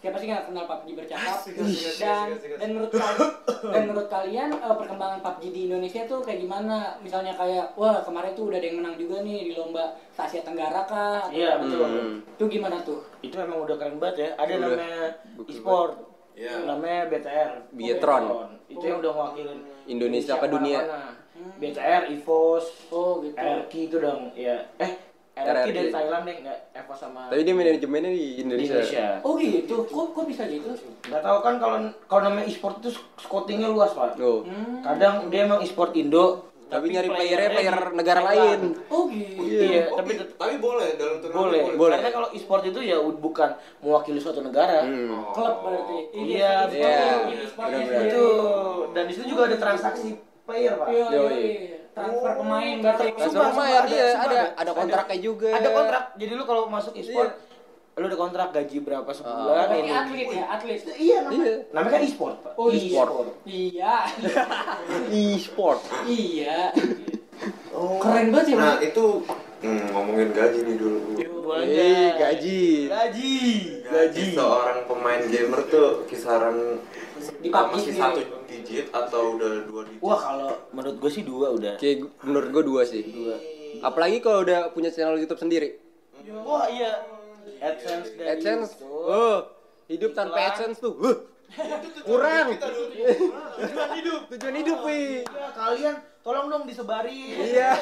Speaker 2: Siapa sih nggak kenal PUBG bercakap?
Speaker 1: Asik, asik, asik,
Speaker 2: dan
Speaker 1: asik, asik.
Speaker 2: dan menurut kalian *coughs* dan menurut kalian eh, perkembangan PUBG di Indonesia tuh kayak gimana? Misalnya kayak wah kemarin tuh udah ada yang menang juga nih di lomba Asia Tenggara kah? Atau-
Speaker 4: Iya, betul.
Speaker 3: Hmm.
Speaker 2: Itu gimana tuh?
Speaker 4: Itu emang udah keren banget ya. Ada
Speaker 3: Udah.
Speaker 4: namanya e-sport.
Speaker 1: Iya.
Speaker 4: Namanya BTR.
Speaker 3: Biatron.
Speaker 4: Itu yang udah ngewakilin
Speaker 3: Indonesia ke dunia.
Speaker 4: ke mana-mana. BTR, EVOS,
Speaker 2: Oh gitu.
Speaker 4: RRQ itu dong. Ya, eh RRQ. dari Thailand deh, nggak EVOS sama
Speaker 3: Tapi dia manajemennya di Indonesia.
Speaker 4: Indonesia.
Speaker 2: Oh gitu. Kok kok bisa gitu?
Speaker 4: Nggak tahu kan kalau kalau namanya e-sport itu scoutingnya luas pak.
Speaker 3: Oh.
Speaker 2: Hmm.
Speaker 4: Kadang dia emang e-sport Indo,
Speaker 3: Tapi nyari playernya player negara
Speaker 4: Thailand.
Speaker 3: lain.
Speaker 2: Oh gitu.
Speaker 4: Iya,
Speaker 1: Oh,
Speaker 4: tapi
Speaker 1: bi- tapi boleh dalam turnamen
Speaker 4: boleh.
Speaker 3: Boleh.
Speaker 4: Karena kalau e-sport itu ya bukan mewakili suatu negara.
Speaker 3: Hmm.
Speaker 1: Oh.
Speaker 2: klub berarti.
Speaker 4: Iya,
Speaker 2: e-sport,
Speaker 3: iya.
Speaker 4: Itu dan di situ juga ada transaksi player pak.
Speaker 2: Iya, iya, iya. Transfer pemain berarti.
Speaker 3: Transfer
Speaker 4: Sumpah,
Speaker 3: pemain,
Speaker 4: sumpah,
Speaker 3: iya,
Speaker 4: sumpah
Speaker 3: ada- ada kontraknya juga.
Speaker 4: Ada kontrak. Jadi lu kalau masuk e-sport, lu ada kontrak gaji berapa sebulan
Speaker 2: Berarti
Speaker 4: ini.
Speaker 2: atlet ya, atlet.
Speaker 4: Iya, namanya,
Speaker 3: Iya.
Speaker 4: namanya kan e-sport, Pak.
Speaker 2: Oh,
Speaker 3: e-sport.
Speaker 2: Iya. *laughs*
Speaker 3: E-sport.
Speaker 2: iya.
Speaker 1: Oh.
Speaker 2: Keren banget ya,
Speaker 1: Nah, itu hmm, ngomongin gaji nih dulu.
Speaker 3: Eh,
Speaker 4: nggak?
Speaker 3: gaji.
Speaker 4: Gaji.
Speaker 1: Gaji seorang pemain gamer tuh kisaran
Speaker 2: Di
Speaker 1: ah,
Speaker 2: PUBG
Speaker 1: satu digit atau udah dua digit?
Speaker 4: Wah, kalau menurut gue sih dua udah.
Speaker 3: Kayak menurut gue dua sih.
Speaker 4: Dua.
Speaker 3: Apalagi kalau udah punya channel YouTube sendiri.
Speaker 4: Wah, iya. AdSense dari
Speaker 3: AdSense.
Speaker 4: YouTube.
Speaker 3: Oh, hidup tanpa
Speaker 4: Iklan.
Speaker 3: AdSense tuh. Huh. kurang *laughs* tujuan hidup tujuan hidup wih
Speaker 4: Ya, kalian tolong dong disebarin.
Speaker 3: iya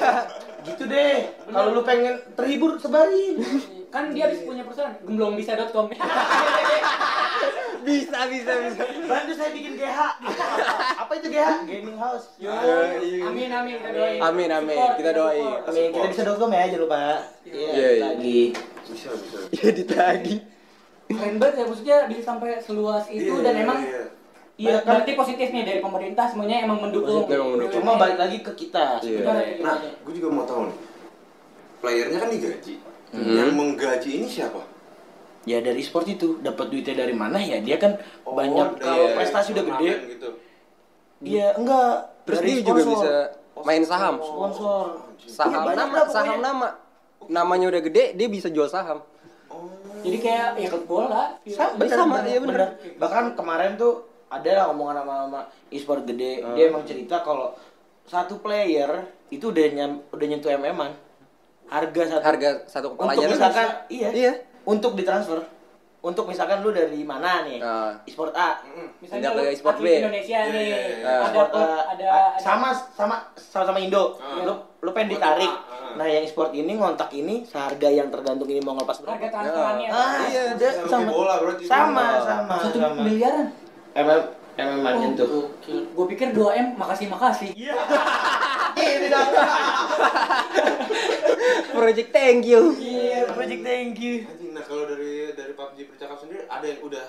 Speaker 4: Gitu deh. Kalau lu pengen terhibur sebarin. *laughs*
Speaker 2: Kan dia habis punya perusahaan gemblongbisa.com. *laughs*
Speaker 3: bisa bisa bisa
Speaker 4: Bantu saya bikin GH. Apa itu GH? Gaming house.
Speaker 2: Yo,
Speaker 3: iya.
Speaker 2: amin amin kita doain.
Speaker 3: Amin, amin.
Speaker 2: Support,
Speaker 3: Kita doain.
Speaker 2: support.
Speaker 4: Amin, kita bisa dotcom ya, jangan lupa.
Speaker 3: Iya,
Speaker 4: Iya,
Speaker 3: iya.
Speaker 4: lagi.
Speaker 1: Bisa, bisa.
Speaker 3: ya ditagi
Speaker 2: Keren banget ya maksudnya bisa sampai seluas itu
Speaker 1: Iya,
Speaker 2: dan
Speaker 1: iya,
Speaker 2: emang
Speaker 1: iya.
Speaker 4: Iya
Speaker 2: ber-
Speaker 4: kan.
Speaker 2: berarti positif nih dari pemerintah semuanya emang mendukung.
Speaker 3: Positif, emang mendukung.
Speaker 4: Cuma balik lagi ke kita.
Speaker 3: Iya.
Speaker 1: Nah, gue juga mau tahu nih. Playernya kan digaji.
Speaker 3: Hmm.
Speaker 1: Yang menggaji ini siapa?
Speaker 4: Ya dari sport itu dapat duitnya dari mana ya? Dia kan
Speaker 1: Oh,
Speaker 4: banyak
Speaker 1: dari
Speaker 4: kalau prestasi udah gede.
Speaker 1: Gitu.
Speaker 4: Iya, enggak.
Speaker 3: terus
Speaker 4: Dari
Speaker 3: dia juga
Speaker 4: sponsor.
Speaker 3: bisa main saham
Speaker 4: sponsor.
Speaker 3: saham
Speaker 4: Iya, banyak
Speaker 3: nama
Speaker 4: dah
Speaker 3: saham nama namanya udah gede dia bisa jual saham
Speaker 1: Oh.
Speaker 2: Jadi kayak ya klub bola.
Speaker 4: Sa-
Speaker 3: Iya,
Speaker 4: bener,
Speaker 3: sama,
Speaker 4: bener,
Speaker 3: iya bener.
Speaker 4: bener. Bahkan kemarin tuh ada lah omongan sama, sama e-sport gede. Dia emang cerita kalau satu player itu udah nyam, udah nyentuh MM-an. Harga satu
Speaker 3: harga satu kepala
Speaker 4: untuk misalkan iya,
Speaker 3: Iya.
Speaker 4: Untuk ditransfer. Untuk misalkan lu dari mana nih?
Speaker 3: Ah.
Speaker 4: E-sport A.
Speaker 2: Misalnya lu
Speaker 3: ke e-sport B.
Speaker 2: Indonesia
Speaker 1: Iya,
Speaker 2: nih.
Speaker 1: iya, iya.
Speaker 2: Ada
Speaker 4: E-sport
Speaker 2: klub,
Speaker 4: A,
Speaker 2: ada ada-
Speaker 4: sama sama sama sama Indo.
Speaker 1: Ah.
Speaker 4: Lu lu pengen ditarik.
Speaker 1: Ah.
Speaker 4: Nah, yang e-sport ini ngontak ini seharga yang tergantung ini mau ngelepas
Speaker 2: harga
Speaker 4: berapa.
Speaker 2: transferannya.
Speaker 4: Ah,
Speaker 3: Iya,
Speaker 4: udah
Speaker 1: sama bola berarti.
Speaker 4: Sama, sama.
Speaker 2: Satu
Speaker 4: sama.
Speaker 2: miliaran.
Speaker 4: MM MM-an nyentuh.
Speaker 2: Gue pikir 2M makasih makasih.
Speaker 4: Iya. *laughs* Ini dah. *laughs*
Speaker 3: project thank you
Speaker 4: Iya, project thank you.
Speaker 1: Kalau dari dari PUBG percakap sendiri ada yang udah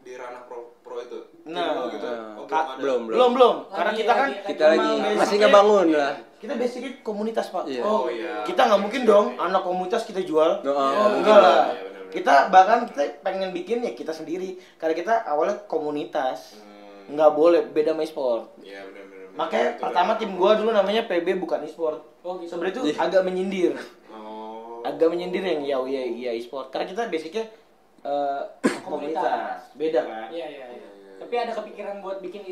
Speaker 1: di ranah pro pro itu.
Speaker 4: Nah,
Speaker 1: gitu.
Speaker 3: nah.
Speaker 1: Oh,
Speaker 3: Ka-
Speaker 1: ada.
Speaker 3: belum
Speaker 4: Belum, belum.
Speaker 2: Lagi,
Speaker 4: Karena kita kan
Speaker 2: lagi,
Speaker 3: kita lagi masih
Speaker 4: basicnya-
Speaker 3: ngebangun lah
Speaker 4: Kita basicnya komunitas, Pak.
Speaker 3: Iya.
Speaker 1: Oh iya.
Speaker 4: Kita nggak mungkin dong anak komunitas kita jual.
Speaker 3: Oh,
Speaker 1: Iya,
Speaker 4: enggak lah.
Speaker 1: iya, benar-benar.
Speaker 4: Kita bahkan kita pengen bikin ya kita sendiri. Karena kita awalnya komunitas.
Speaker 1: Hmm,
Speaker 4: Nggak boleh beda sama e-sport.
Speaker 1: Iya benar-benar.
Speaker 4: Makanya
Speaker 1: Betul,
Speaker 4: pertama
Speaker 1: betul.
Speaker 4: tim gua dulu namanya PB bukan e-sport.
Speaker 2: Oh, gitu.
Speaker 4: Sebenarnya itu
Speaker 3: Iya.
Speaker 4: agak menyindir. Agak menyindir yang ya ya ya e-sport. Karena kita basicnya eh, *coughs* komunitas. Beda kan?
Speaker 2: Iya, iya, iya. Tapi ada kepikiran buat bikin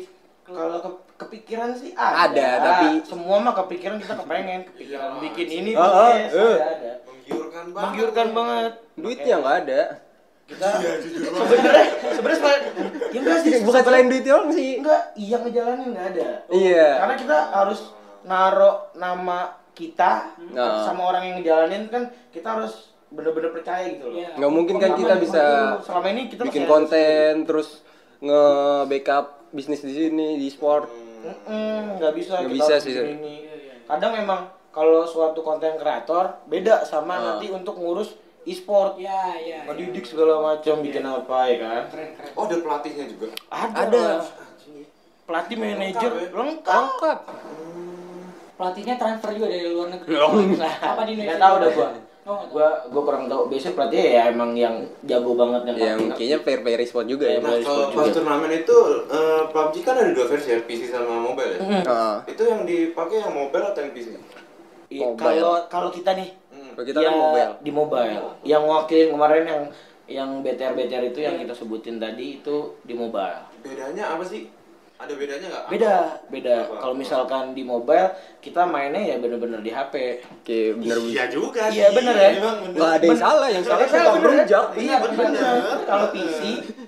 Speaker 2: klub.
Speaker 4: Kalau ke- kepikiran sih ada.
Speaker 3: Ada, tapi-
Speaker 4: semua mah kepikiran kita kepengen kepikiran
Speaker 1: Iya,
Speaker 4: bikin ini
Speaker 3: Oh, oh,
Speaker 4: yes,
Speaker 3: eh.
Speaker 4: ada, ada.
Speaker 1: Menggiurkan banget.
Speaker 4: Menggiurkan banget.
Speaker 3: duitnya nggak ada
Speaker 4: Kita sebenarnya sebenarnya ya enggak sih
Speaker 3: bukan selain duit doang sih
Speaker 4: enggak iya ngejalanin enggak ada.
Speaker 3: Iya.
Speaker 4: Karena kita harus naro nama kita
Speaker 3: Nah.
Speaker 4: sama orang yang ngejalanin kan kita harus bener-bener percaya gitu loh.
Speaker 2: Iya.
Speaker 3: nggak mungkin kan kita bisa
Speaker 4: selama ini kita
Speaker 3: bikin konten terus nge-backup bisnis di sini di sport
Speaker 4: Mm-mm, nggak bisa
Speaker 3: Nggak
Speaker 4: kita
Speaker 3: bisa sih.
Speaker 4: ini. Kadang memang kalau suatu konten kreator beda sama
Speaker 3: Ah.
Speaker 4: nanti untuk ngurus e-sport,
Speaker 2: Iya, iya. iya.
Speaker 4: ngedidik segala macam, bikin apa ya kan?
Speaker 2: Keren, keren.
Speaker 1: Oh ada pelatihnya juga.
Speaker 4: Ada.
Speaker 3: Ada.
Speaker 4: Pelatih manajer
Speaker 1: Lengkap ya?
Speaker 4: lengkap.
Speaker 3: lengkap
Speaker 2: Pelatihnya transfer juga dari luar negeri.
Speaker 4: Nah,
Speaker 2: Apa di Indonesia?
Speaker 4: Nggak tahu dah gua.
Speaker 2: Oh.
Speaker 4: Gua gua kurang tahu. Biasanya pelatih ya emang yang jago banget yang
Speaker 3: yang kayaknya player player sport juga ya
Speaker 4: Iya,
Speaker 1: Nah kalau pas
Speaker 4: juga.
Speaker 1: turnamen itu eh, PUBG kan ada dua versi ya, PC sama mobile ya.
Speaker 3: Heeh.
Speaker 1: Itu yang dipakai yang mobile atau yang PC?
Speaker 4: Iya,
Speaker 3: Mobile.
Speaker 4: Kalau kalau kita nih
Speaker 1: Hmm.
Speaker 3: Kalau kita kan
Speaker 4: ya,
Speaker 3: mobile
Speaker 4: di mobile. Yang wakilin kemarin yang yang BTR BTR itu yang kita sebutin tadi itu di mobile.
Speaker 1: Bedanya apa sih? Ada bedanya nggak?
Speaker 4: Beda, beda. Kalau misalkan di mobile kita mainnya ya bener-bener di HP.
Speaker 3: oke bener
Speaker 1: Iya juga
Speaker 4: Iya, bener ya?
Speaker 1: Emang bener.
Speaker 3: nggak ada yang salah yang salah kita
Speaker 4: bener,
Speaker 3: berujak
Speaker 4: Iya,
Speaker 1: bener.
Speaker 4: bener. Kalau PC,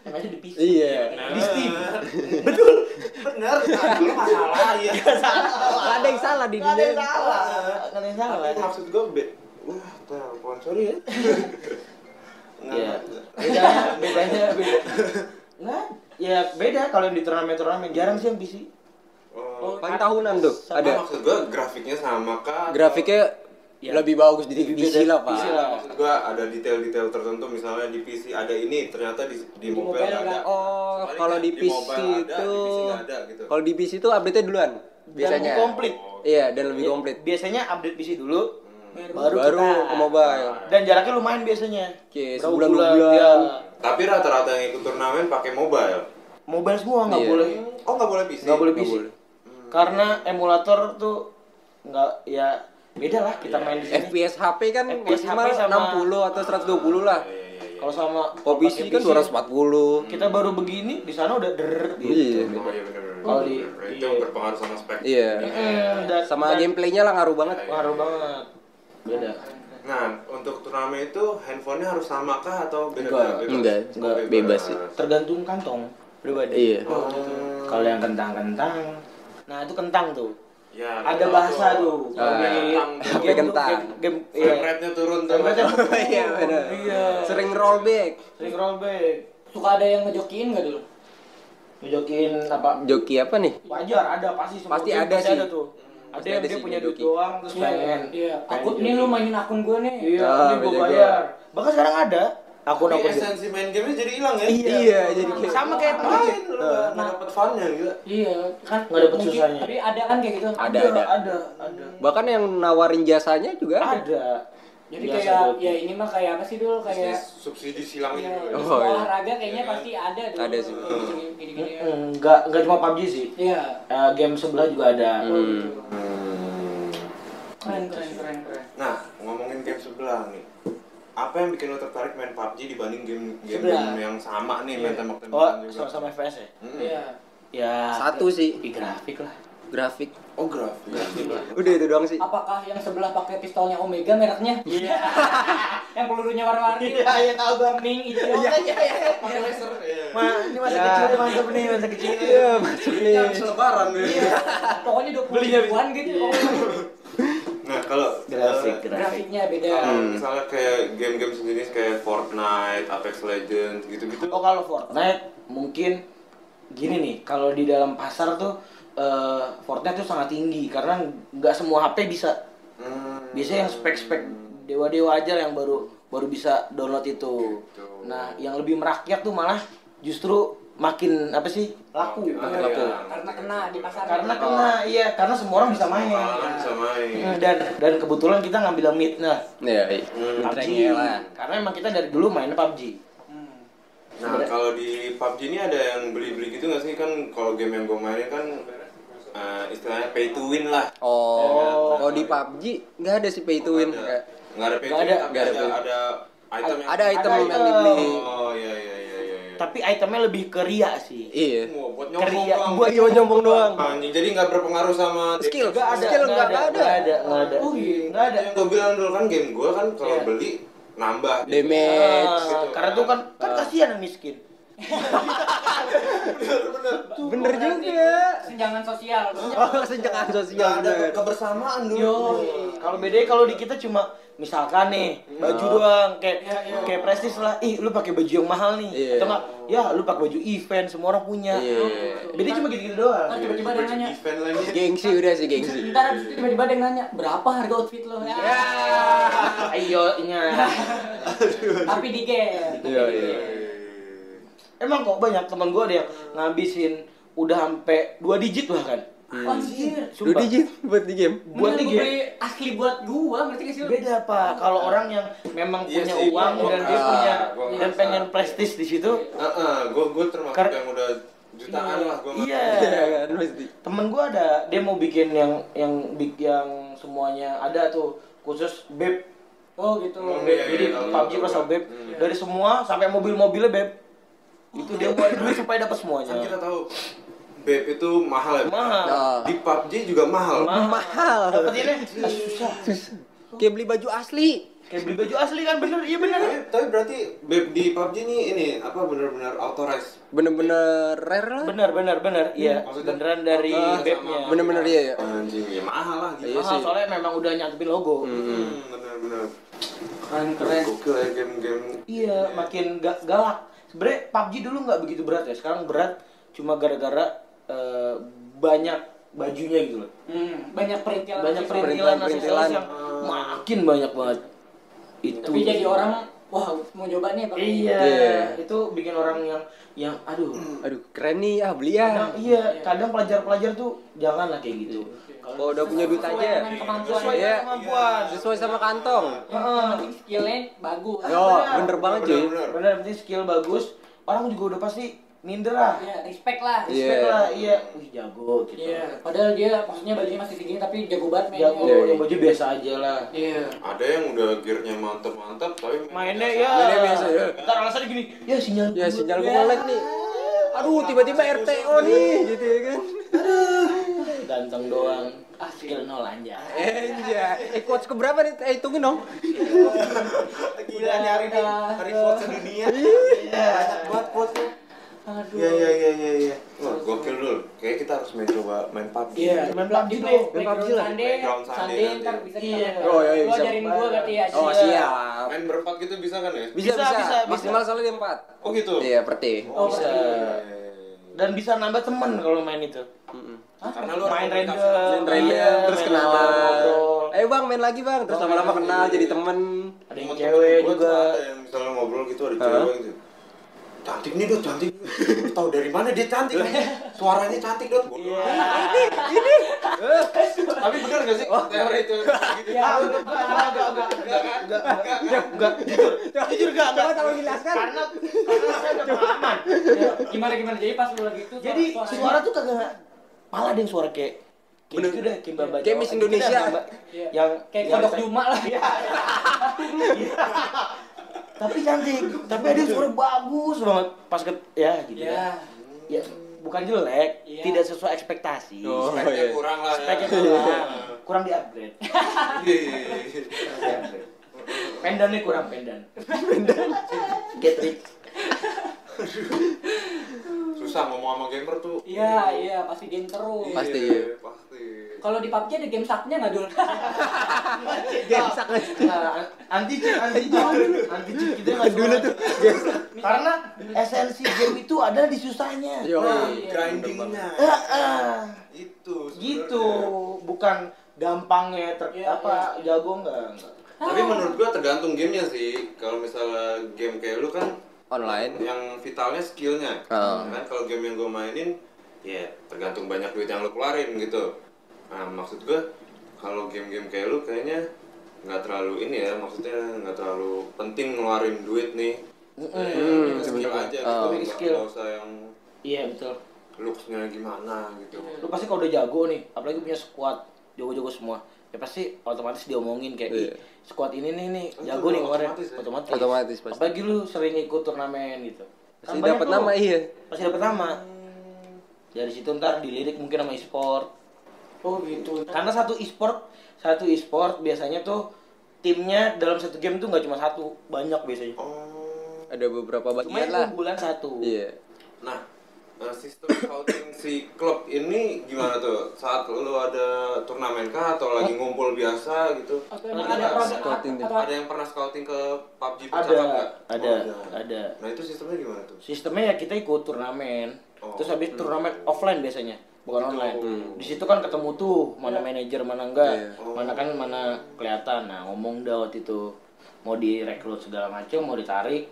Speaker 4: yang aja di PC.
Speaker 3: iya
Speaker 4: Di Steam. *laughs*
Speaker 1: Betul. Bener. Masalah ya.
Speaker 3: nggak ada yang salah di
Speaker 4: Nggak ada
Speaker 3: dunia
Speaker 4: yang salah. Nggak ada yang salah.
Speaker 1: Maksud gue be Wah, telepon sorry ya. Nggak,
Speaker 4: Iya.
Speaker 1: nggak.
Speaker 4: Bedanya, bedanya beda. Nggak, ya beda kalau yang di turnamen-turnamen jarang sih yang PC.
Speaker 1: Oh,
Speaker 3: paling tahunan tuh
Speaker 1: ada.
Speaker 3: ada
Speaker 1: Maksud gue grafiknya sama kah?
Speaker 3: grafiknya
Speaker 4: Ya.
Speaker 3: lebih bagus di
Speaker 4: Lebih
Speaker 3: PC
Speaker 4: beda
Speaker 3: lah
Speaker 4: PC
Speaker 3: pak
Speaker 4: lah.
Speaker 1: Maksud gua ada detail-detail tertentu misalnya di PC ada ini ternyata di di,
Speaker 2: Di
Speaker 1: mobile
Speaker 2: mobile
Speaker 1: nggak ada.
Speaker 3: oh kalau
Speaker 1: kan
Speaker 3: di PC itu
Speaker 1: di PC ada gitu.
Speaker 3: kalau di PC itu update nya duluan biasanya
Speaker 4: lebih komplit.
Speaker 3: iya dan lebih komplit
Speaker 4: Biasanya update PC dulu,
Speaker 2: Baru-
Speaker 4: baru,
Speaker 3: baru
Speaker 4: kita.
Speaker 3: ke mobile
Speaker 4: Dan jaraknya lumayan biasanya. Berapa
Speaker 3: sebulan, dua bulan.
Speaker 4: ya.
Speaker 1: Tapi rata-rata yang ikut turnamen pakai mobile.
Speaker 4: Mobile semua nggak
Speaker 3: Iya.
Speaker 4: boleh,
Speaker 1: Oh nggak boleh PC.
Speaker 4: nggak boleh PC.
Speaker 3: boleh.
Speaker 4: Karena emulator tuh nggak ya beda lah kita main di sini.
Speaker 3: FPS HP kan
Speaker 4: FPS
Speaker 3: maksimal
Speaker 4: HP sama-
Speaker 3: 60 atau 120 lah
Speaker 1: Iya, iya, iya.
Speaker 4: Kalau sama
Speaker 3: kalau PC kan 240
Speaker 4: Kita baru begini di sana udah der gitu.
Speaker 3: iya
Speaker 1: Oh iya benar-benar.
Speaker 4: Kalau di-
Speaker 1: itu
Speaker 4: iya.
Speaker 1: berpengaruh sama spek.
Speaker 3: iya
Speaker 4: Mm, dan-
Speaker 3: sama gameplaynya lah ngaruh banget
Speaker 4: Ngaruh banget. Beda.
Speaker 1: Nah, untuk turnamen itu handphonenya harus sama kah atau beda
Speaker 4: Enggak.
Speaker 1: bebas?
Speaker 3: Enggak,
Speaker 1: Oh,
Speaker 3: enggak, bebas sih.
Speaker 4: Tergantung kantong. pribadi.
Speaker 3: Iya.
Speaker 4: Kalau yang kentang-kentang, nah itu kentang tuh.
Speaker 1: Ya,
Speaker 4: Ada bahasa tuh.
Speaker 1: Kentang.
Speaker 4: game
Speaker 3: kentang.
Speaker 4: Game, game iya.
Speaker 1: Rate-nya turun tuh. *laughs*
Speaker 3: Iya benar.
Speaker 4: Iya.
Speaker 3: Sering rollback.
Speaker 4: Sering rollback.
Speaker 2: Suka ada yang ngejokiin nggak dulu?
Speaker 4: Ngejokin apa?
Speaker 3: Joki apa nih?
Speaker 4: Wajar ada pasti semua
Speaker 3: Pasti ada sih.
Speaker 4: ada tuh. Ada yang dia punya duit
Speaker 3: ngejoki.
Speaker 4: doang terus pengen.
Speaker 2: Iya.
Speaker 4: pengen
Speaker 2: Akun
Speaker 4: joki.
Speaker 2: nih lu mainin akun gue nih.
Speaker 4: Iya,
Speaker 3: Ah,
Speaker 4: ini gue bayar. Bahkan sekarang ada
Speaker 1: Tapi
Speaker 4: akun-akun gitu.
Speaker 1: esensi main game jadi hilang ya?
Speaker 3: Iya, jadi kayak
Speaker 4: Sama kayak
Speaker 1: Main, lu nggak nggak dapet fun-nya gitu.
Speaker 2: Iya, kan
Speaker 4: Nggak dapet susahnya.
Speaker 2: Tapi ada kan kayak gitu.
Speaker 3: Ada,
Speaker 4: ada,
Speaker 3: ada.
Speaker 4: ada, ada.
Speaker 3: Bahkan yang nawarin jasanya juga ada.
Speaker 2: Jadi
Speaker 4: Biasa
Speaker 2: kayak
Speaker 4: joki.
Speaker 2: ya ini mah kayak apa sih dulu kayak
Speaker 1: Bisnis subsidi silang
Speaker 2: ya,
Speaker 1: gitu.
Speaker 3: Oh,
Speaker 2: oh,
Speaker 3: iya.
Speaker 2: olahraga kayaknya
Speaker 1: Iya
Speaker 2: pasti ada dulu.
Speaker 3: Ada sih.
Speaker 2: Gini-gini.
Speaker 4: Mm, Enggak, enggak cuma PUBG sih.
Speaker 2: Iya.
Speaker 4: Eh, game sebelah juga ada.
Speaker 3: Hmm.
Speaker 1: Hmm.
Speaker 2: Keren keren keren keren.
Speaker 1: Nah, ngomongin game sebelah nih. Apa yang bikin lo tertarik main PUBG dibanding game game,
Speaker 2: Sebelah.
Speaker 1: yang sama nih main
Speaker 4: Oh,
Speaker 1: tembak-tembakan juga?
Speaker 4: sama-sama FPS ya?
Speaker 1: Mm-mm.
Speaker 2: Iya.
Speaker 4: Ya.
Speaker 3: Satu sih.
Speaker 4: Di grafik lah.
Speaker 3: Grafik.
Speaker 1: Oh, grafis.
Speaker 3: Udah itu doang sih.
Speaker 2: Apakah yang sebelah pakai pistolnya Omega mereknya? Iya. *laughs* yang pelurunya warna-warni.
Speaker 4: Iya, iya tahu gua.
Speaker 2: Kuning, hijau.
Speaker 4: Iya, iya, iya.
Speaker 1: Pakai laser. Iya.
Speaker 4: Ma, ini masa
Speaker 3: Ya.
Speaker 4: kecil mantap nih, masa kecil.
Speaker 3: Iya, masuk nih.
Speaker 1: Yang selebaran nih.
Speaker 2: Pokoknya 20
Speaker 4: Belinya
Speaker 2: ribuan gitu.
Speaker 1: Nah, kalau
Speaker 4: Grafik, grafik.
Speaker 2: Grafiknya beda.
Speaker 1: kalau misalnya kayak game-game sejenis kayak Fortnite, Apex Legends gitu-gitu.
Speaker 4: Oh kalau Fortnite mungkin gini nih, kalau di dalam pasar tuh eh, Fortnite tuh sangat tinggi karena nggak semua HP bisa.
Speaker 1: Hmm.
Speaker 4: Biasanya yang spek-spek dewa-dewa aja yang baru baru bisa download itu.
Speaker 1: Gitu.
Speaker 4: Nah, yang lebih merakyat tuh malah justru makin apa sih laku.
Speaker 1: Makin
Speaker 4: Makin
Speaker 1: laku.
Speaker 4: laku.
Speaker 2: Karena kena di pasar.
Speaker 4: Karena kena iya, karena semua orang bisa main.
Speaker 1: Orang bisa main.
Speaker 4: Hmm, Dan dan kebetulan kita ngambil mid nah
Speaker 3: Iya, iya.
Speaker 1: Hmm.
Speaker 4: PUBG karena emang kita dari dulu main PUBG.
Speaker 2: Hmm.
Speaker 1: Nah, kalau di PUBG ini ada yang beli-beli gitu nggak sih? Kan kalau game yang gue mainin kan eh, istilahnya pay to win lah.
Speaker 3: Oh, kalau di PUBG nggak ada sih pay to win.
Speaker 1: Nggak ada pay to win,
Speaker 4: ada.
Speaker 1: tapi
Speaker 3: Nggak ada
Speaker 1: ada, ada item yang...
Speaker 3: Ada item
Speaker 4: Ada
Speaker 3: yang
Speaker 4: item.
Speaker 3: dibeli.
Speaker 1: Oh, iya, iya, iya, iya. iya.
Speaker 4: Tapi itemnya lebih ke ria sih.
Speaker 3: Iya.
Speaker 1: Wah, buat nyombong
Speaker 4: Kerja-
Speaker 1: doang.
Speaker 3: Buat iya nyombong doang.
Speaker 1: Anjing, jadi nggak berpengaruh sama
Speaker 3: Skill,
Speaker 4: Nggak ada,
Speaker 3: skill
Speaker 4: nggak
Speaker 3: nggak
Speaker 4: ada,
Speaker 3: ada.
Speaker 4: nggak ada, nggak ada.
Speaker 2: Oh, iya.
Speaker 4: Nggak ada.
Speaker 1: Yang gue bilang dulu kan game gue kan kalau
Speaker 4: Iya.
Speaker 1: beli nambah.
Speaker 3: Damage.
Speaker 4: Ah, karena tuh kan kan kasihan yang miskin.
Speaker 3: Bener juga.
Speaker 2: Senjangan sosial.
Speaker 3: Oh, senjangan sosial
Speaker 1: ada
Speaker 3: bener.
Speaker 1: kebersamaan dulu.
Speaker 2: Yo.
Speaker 4: Kalau bedanya kalau di kita cuma misalkan nih baju doang kayak kayak prestis lah. Ih, lu pakai baju yang mahal nih.
Speaker 3: Iya.
Speaker 4: Atau enggak? Ya, lu pakai baju event semua orang punya.
Speaker 3: Iya.
Speaker 4: Beda cuma gitu-gitu doang.
Speaker 2: Ntar tiba-tiba ada nanya.
Speaker 1: Event lagi.
Speaker 3: Gengsi udah sih gengsi.
Speaker 2: Ntar tiba-tiba ada nanya, berapa harga outfit lo? Ya.
Speaker 4: Ayo, nya. *laughs*
Speaker 2: Tapi di game.
Speaker 3: Iya, iya.
Speaker 4: Emang kok banyak teman gua ada yang ngabisin udah sampai dua digit bahkan.
Speaker 2: Anjir.
Speaker 3: Dua
Speaker 4: Sumpah.
Speaker 3: digit buat di game.
Speaker 4: Buat di
Speaker 2: gua
Speaker 4: game.
Speaker 2: beli asli buat gua, ngerti gak sih
Speaker 4: beda pak kalau orang yang memang
Speaker 1: Iya
Speaker 4: punya
Speaker 1: sih,
Speaker 4: uang
Speaker 1: gua-
Speaker 4: dan dia
Speaker 1: ah,
Speaker 4: punya
Speaker 1: gua
Speaker 4: dan pengen prestis di situ
Speaker 1: Heeh, gue gue termasuk
Speaker 4: Kar-
Speaker 1: yang udah jutaan lah gue
Speaker 4: iya *laughs*
Speaker 3: Iya kan
Speaker 4: temen gua ada dia mau bikin yang yang bik yang semuanya ada tuh khusus beb
Speaker 2: Oh gitu.
Speaker 1: Oh,
Speaker 4: beb
Speaker 1: iya,
Speaker 4: jadi
Speaker 1: iya,
Speaker 4: PUBG
Speaker 1: tahu.
Speaker 4: beb
Speaker 1: Hmm.
Speaker 4: dari semua sampai mobil-mobilnya beb itu dia buat duit supaya dapat
Speaker 1: kan
Speaker 4: semuanya
Speaker 1: kita tahu beb itu mahal ya.
Speaker 4: Mahal.
Speaker 3: Nah,
Speaker 1: di PUBG juga mahal.
Speaker 3: Mahal.
Speaker 4: dapetinnya ah, susah.
Speaker 3: Kayak beli baju asli.
Speaker 4: kayak beli baju asli kan bener. Iya bener.
Speaker 1: Tapi, tapi berarti beb di PUBG ini ini apa benar-benar authorized?
Speaker 3: Bener-bener rare lah.
Speaker 4: bener bener bener. Iya
Speaker 1: Maksudnya-
Speaker 4: beneran dari bebnya
Speaker 3: Bener-bener iya ya.
Speaker 1: anjing ya mahal lah gitu.
Speaker 3: Iya
Speaker 4: mahal
Speaker 3: sih.
Speaker 4: soalnya memang udah nyantepin logo.
Speaker 1: Hmm, benar-benar
Speaker 2: Keren keren.
Speaker 1: gokil ya game-game.
Speaker 4: Iya, makin ga galak. Sebenarnya PUBG dulu nggak begitu berat ya. Sekarang berat cuma gara-gara eh, banyak bajunya gitu loh.
Speaker 2: Hmm, banyak perintilan.
Speaker 4: Banyak perintilan
Speaker 3: perintilan.
Speaker 4: yang makin banyak banget. Itu.
Speaker 2: Tapi jadi orang, wah mau coba nih pakai.
Speaker 4: Iya,
Speaker 3: Iya.
Speaker 4: itu bikin orang yang yang aduh.
Speaker 3: Aduh, keren nih ah beli
Speaker 4: Kadang,
Speaker 3: ya.
Speaker 4: iya, kadang pelajar-pelajar tuh janganlah kayak gitu.
Speaker 3: Kalau udah punya duit aja.
Speaker 2: kemampuan.
Speaker 4: Sesuai
Speaker 3: Iya.
Speaker 4: dengan kemampuan.
Speaker 3: Sesuai sama kantong.
Speaker 4: Heeh.
Speaker 2: Penting skillnya bagus.
Speaker 3: Yo, bener banget cuy.
Speaker 1: benar
Speaker 4: Bener, penting skill bagus. Orang juga udah pasti minder lah.
Speaker 2: Iya, respect lah.
Speaker 3: Iya.
Speaker 4: Respect lah, iya. Wih, jago gitu.
Speaker 2: Iya, padahal dia maksudnya bajunya masih segini tapi jago banget mainnya.
Speaker 4: Jago,
Speaker 3: Iya,
Speaker 4: yang baju biasa aja lah.
Speaker 2: Iya.
Speaker 1: ada yang udah gearnya mantep-mantep tapi
Speaker 4: mainnya
Speaker 1: biasa.
Speaker 4: ya
Speaker 3: Mainnya biasa, ya.
Speaker 4: ntar alasannya gini ya sinyal
Speaker 3: Ya
Speaker 4: gua-
Speaker 3: sinyal gue lag nih. Aduh, tiba-tiba RTO nih gitu ya kan.
Speaker 4: Ganteng doang ah skill nol aja
Speaker 3: Enja. Eh, quotes ke berapa nih? Eh, hitungin dong.
Speaker 1: gila nyari nih hari vote sedunia
Speaker 4: Iya.
Speaker 1: banyak banget vote
Speaker 2: Aduh.
Speaker 1: Iya iya iya iya iya. Wah, gokil dulu. Kayak kita harus main coba main PUBG.
Speaker 2: Iya,
Speaker 4: Main PUBG deh.
Speaker 3: Main PUBG lah.
Speaker 1: Playground Sunday
Speaker 2: ntar bisa kita
Speaker 4: Iya.
Speaker 2: main.
Speaker 3: Oh, iya,
Speaker 2: Lu
Speaker 3: bisa.
Speaker 2: ajarin gua berarti ya.
Speaker 3: Oh, siap.
Speaker 1: Main berempat gitu bisa kan ya?
Speaker 3: Bisa,
Speaker 4: Bisa,
Speaker 3: bisa. Maksimal soalnya dia empat.
Speaker 1: Oh gitu.
Speaker 3: Iya, per tim.
Speaker 2: Oh,
Speaker 4: Bisa.
Speaker 2: berarti.
Speaker 4: Dan bisa nambah temen kalau main itu
Speaker 1: karena lu
Speaker 4: main random,
Speaker 3: main random, terus kenalan. eh bang, main lagi bang. Terus lama-lama kenal jadi temen.
Speaker 4: Ada yang cewek juga.
Speaker 1: Yang misalnya ngobrol gitu ada cewek gitu. Cantik nih dot, cantik. Tahu dari mana dia cantik? Suaranya cantik dot.
Speaker 4: Ini, ini.
Speaker 1: Tapi benar gak sih teori itu?
Speaker 2: Ya,
Speaker 4: enggak, enggak, enggak, enggak, enggak, enggak, enggak, jujur enggak, enggak
Speaker 3: tahu menjelaskan.
Speaker 4: Karena, karena saya udah pengalaman.
Speaker 2: Gimana gimana? Jadi pas lu lagi itu,
Speaker 4: jadi suara tuh kagak malah ada yang suara kayak, kayak
Speaker 3: Bener.
Speaker 4: gitu dah, kayak Mbak Mbak
Speaker 3: Kayak Miss Indonesia.
Speaker 4: Mbak.
Speaker 2: Iya.
Speaker 4: Yang
Speaker 2: kayak
Speaker 4: yang
Speaker 2: kodok Juma lah.
Speaker 4: Iya. Tapi cantik, tapi ada suara bagus banget pas ke, ya gitu.
Speaker 2: Iya.
Speaker 4: Ya, bukan jelek,
Speaker 2: Iya.
Speaker 4: tidak sesuai ekspektasi.
Speaker 3: Oh,
Speaker 1: Speknya
Speaker 3: iya.
Speaker 1: kurang lah ya.
Speaker 4: Speknya kurang, kurang di upgrade. *laughs*
Speaker 1: Iya.
Speaker 4: Pendannya kurang pendan. Pendan. Gatrix. *laughs*
Speaker 1: Susah ngomong sama gamer tuh.
Speaker 2: Iya, iya, pasti game terus.
Speaker 3: Pasti.
Speaker 1: Iya, Pasti.
Speaker 2: Kalau di PUBG ada game saknya nggak dul? *laughs*
Speaker 3: Gemsak
Speaker 4: Nah, anti cheat, anti cheat, anti cheat kita nggak
Speaker 3: Dulu tuh.
Speaker 4: Karena esensi game itu ada di susahnya.
Speaker 3: Yo.
Speaker 1: Nah,
Speaker 2: iya.
Speaker 1: grindingnya.
Speaker 4: Eh, eh,
Speaker 1: Itu
Speaker 4: gitu, bukan gampangnya ter
Speaker 2: Iya,
Speaker 4: apa jago enggak, enggak.
Speaker 1: Tapi menurut gua tergantung gamenya sih. Kalau misalnya game kayak lu kan
Speaker 3: Online.
Speaker 1: yang vitalnya skillnya.
Speaker 3: Oh.
Speaker 1: Kan kalau game yang gua mainin ya tergantung banyak duit yang lu keluarin gitu. Nah, maksud gua kalau game-game kayak lu kayaknya nggak terlalu ini ya, maksudnya nggak terlalu penting ngeluarin duit nih.
Speaker 3: Hmm,
Speaker 1: Ya, skill aja
Speaker 3: Oh.
Speaker 1: gitu, nggak
Speaker 4: skill.
Speaker 1: nggak usah yang
Speaker 4: Iya betul.
Speaker 1: looks-nya gimana gitu.
Speaker 4: Lu pasti kalau udah jago nih, apalagi punya squad jago-jago semua, ya pasti otomatis diomongin kayak, "Ih,
Speaker 3: Iya.
Speaker 4: Squad ini nih nih
Speaker 1: Itu
Speaker 4: jago nih kemarin."
Speaker 1: otomatis ya?
Speaker 4: Otomatis.
Speaker 3: Otomatis pasti.
Speaker 4: Apalagi lu sering ikut turnamen gitu.
Speaker 3: Pasti
Speaker 4: banyak
Speaker 3: dapat nama iya.
Speaker 4: Pasti dapat nama. Dari situ ntar dilirik mungkin sama e-sport.
Speaker 2: Oh gitu.
Speaker 4: Karena satu e-sport, satu e-sport biasanya tuh timnya dalam satu game tuh nggak cuma satu, banyak biasanya.
Speaker 1: Oh.
Speaker 3: Ada beberapa
Speaker 4: Cuma
Speaker 3: bagian
Speaker 4: yang
Speaker 3: lah.
Speaker 4: bulan satu.
Speaker 3: Iya.
Speaker 1: Nah, eh, sistem scouting si klub ini gimana tuh? Saat lu ada turnamen kah atau lagi ngumpul biasa gitu?
Speaker 2: Atau
Speaker 4: Ada
Speaker 2: ada
Speaker 3: scouting
Speaker 2: atau
Speaker 1: Ada yang pernah scouting ke PUBG
Speaker 4: Ada,
Speaker 1: nggak?
Speaker 4: ada,
Speaker 1: Oh,
Speaker 4: ada.
Speaker 1: Nah itu sistemnya gimana tuh?
Speaker 4: Sistemnya ya kita ikut turnamen.
Speaker 1: Oh.
Speaker 4: Terus habis turnamen offline biasanya, bukan
Speaker 1: Gitu.
Speaker 4: online.
Speaker 1: Hmm.
Speaker 4: Di situ kan ketemu tuh mana manajer mana enggak,
Speaker 3: Iya.
Speaker 1: Oh.
Speaker 4: mana kan mana kelihatan. Nah ngomong dah waktu itu mau direkrut segala macam, mau ditarik,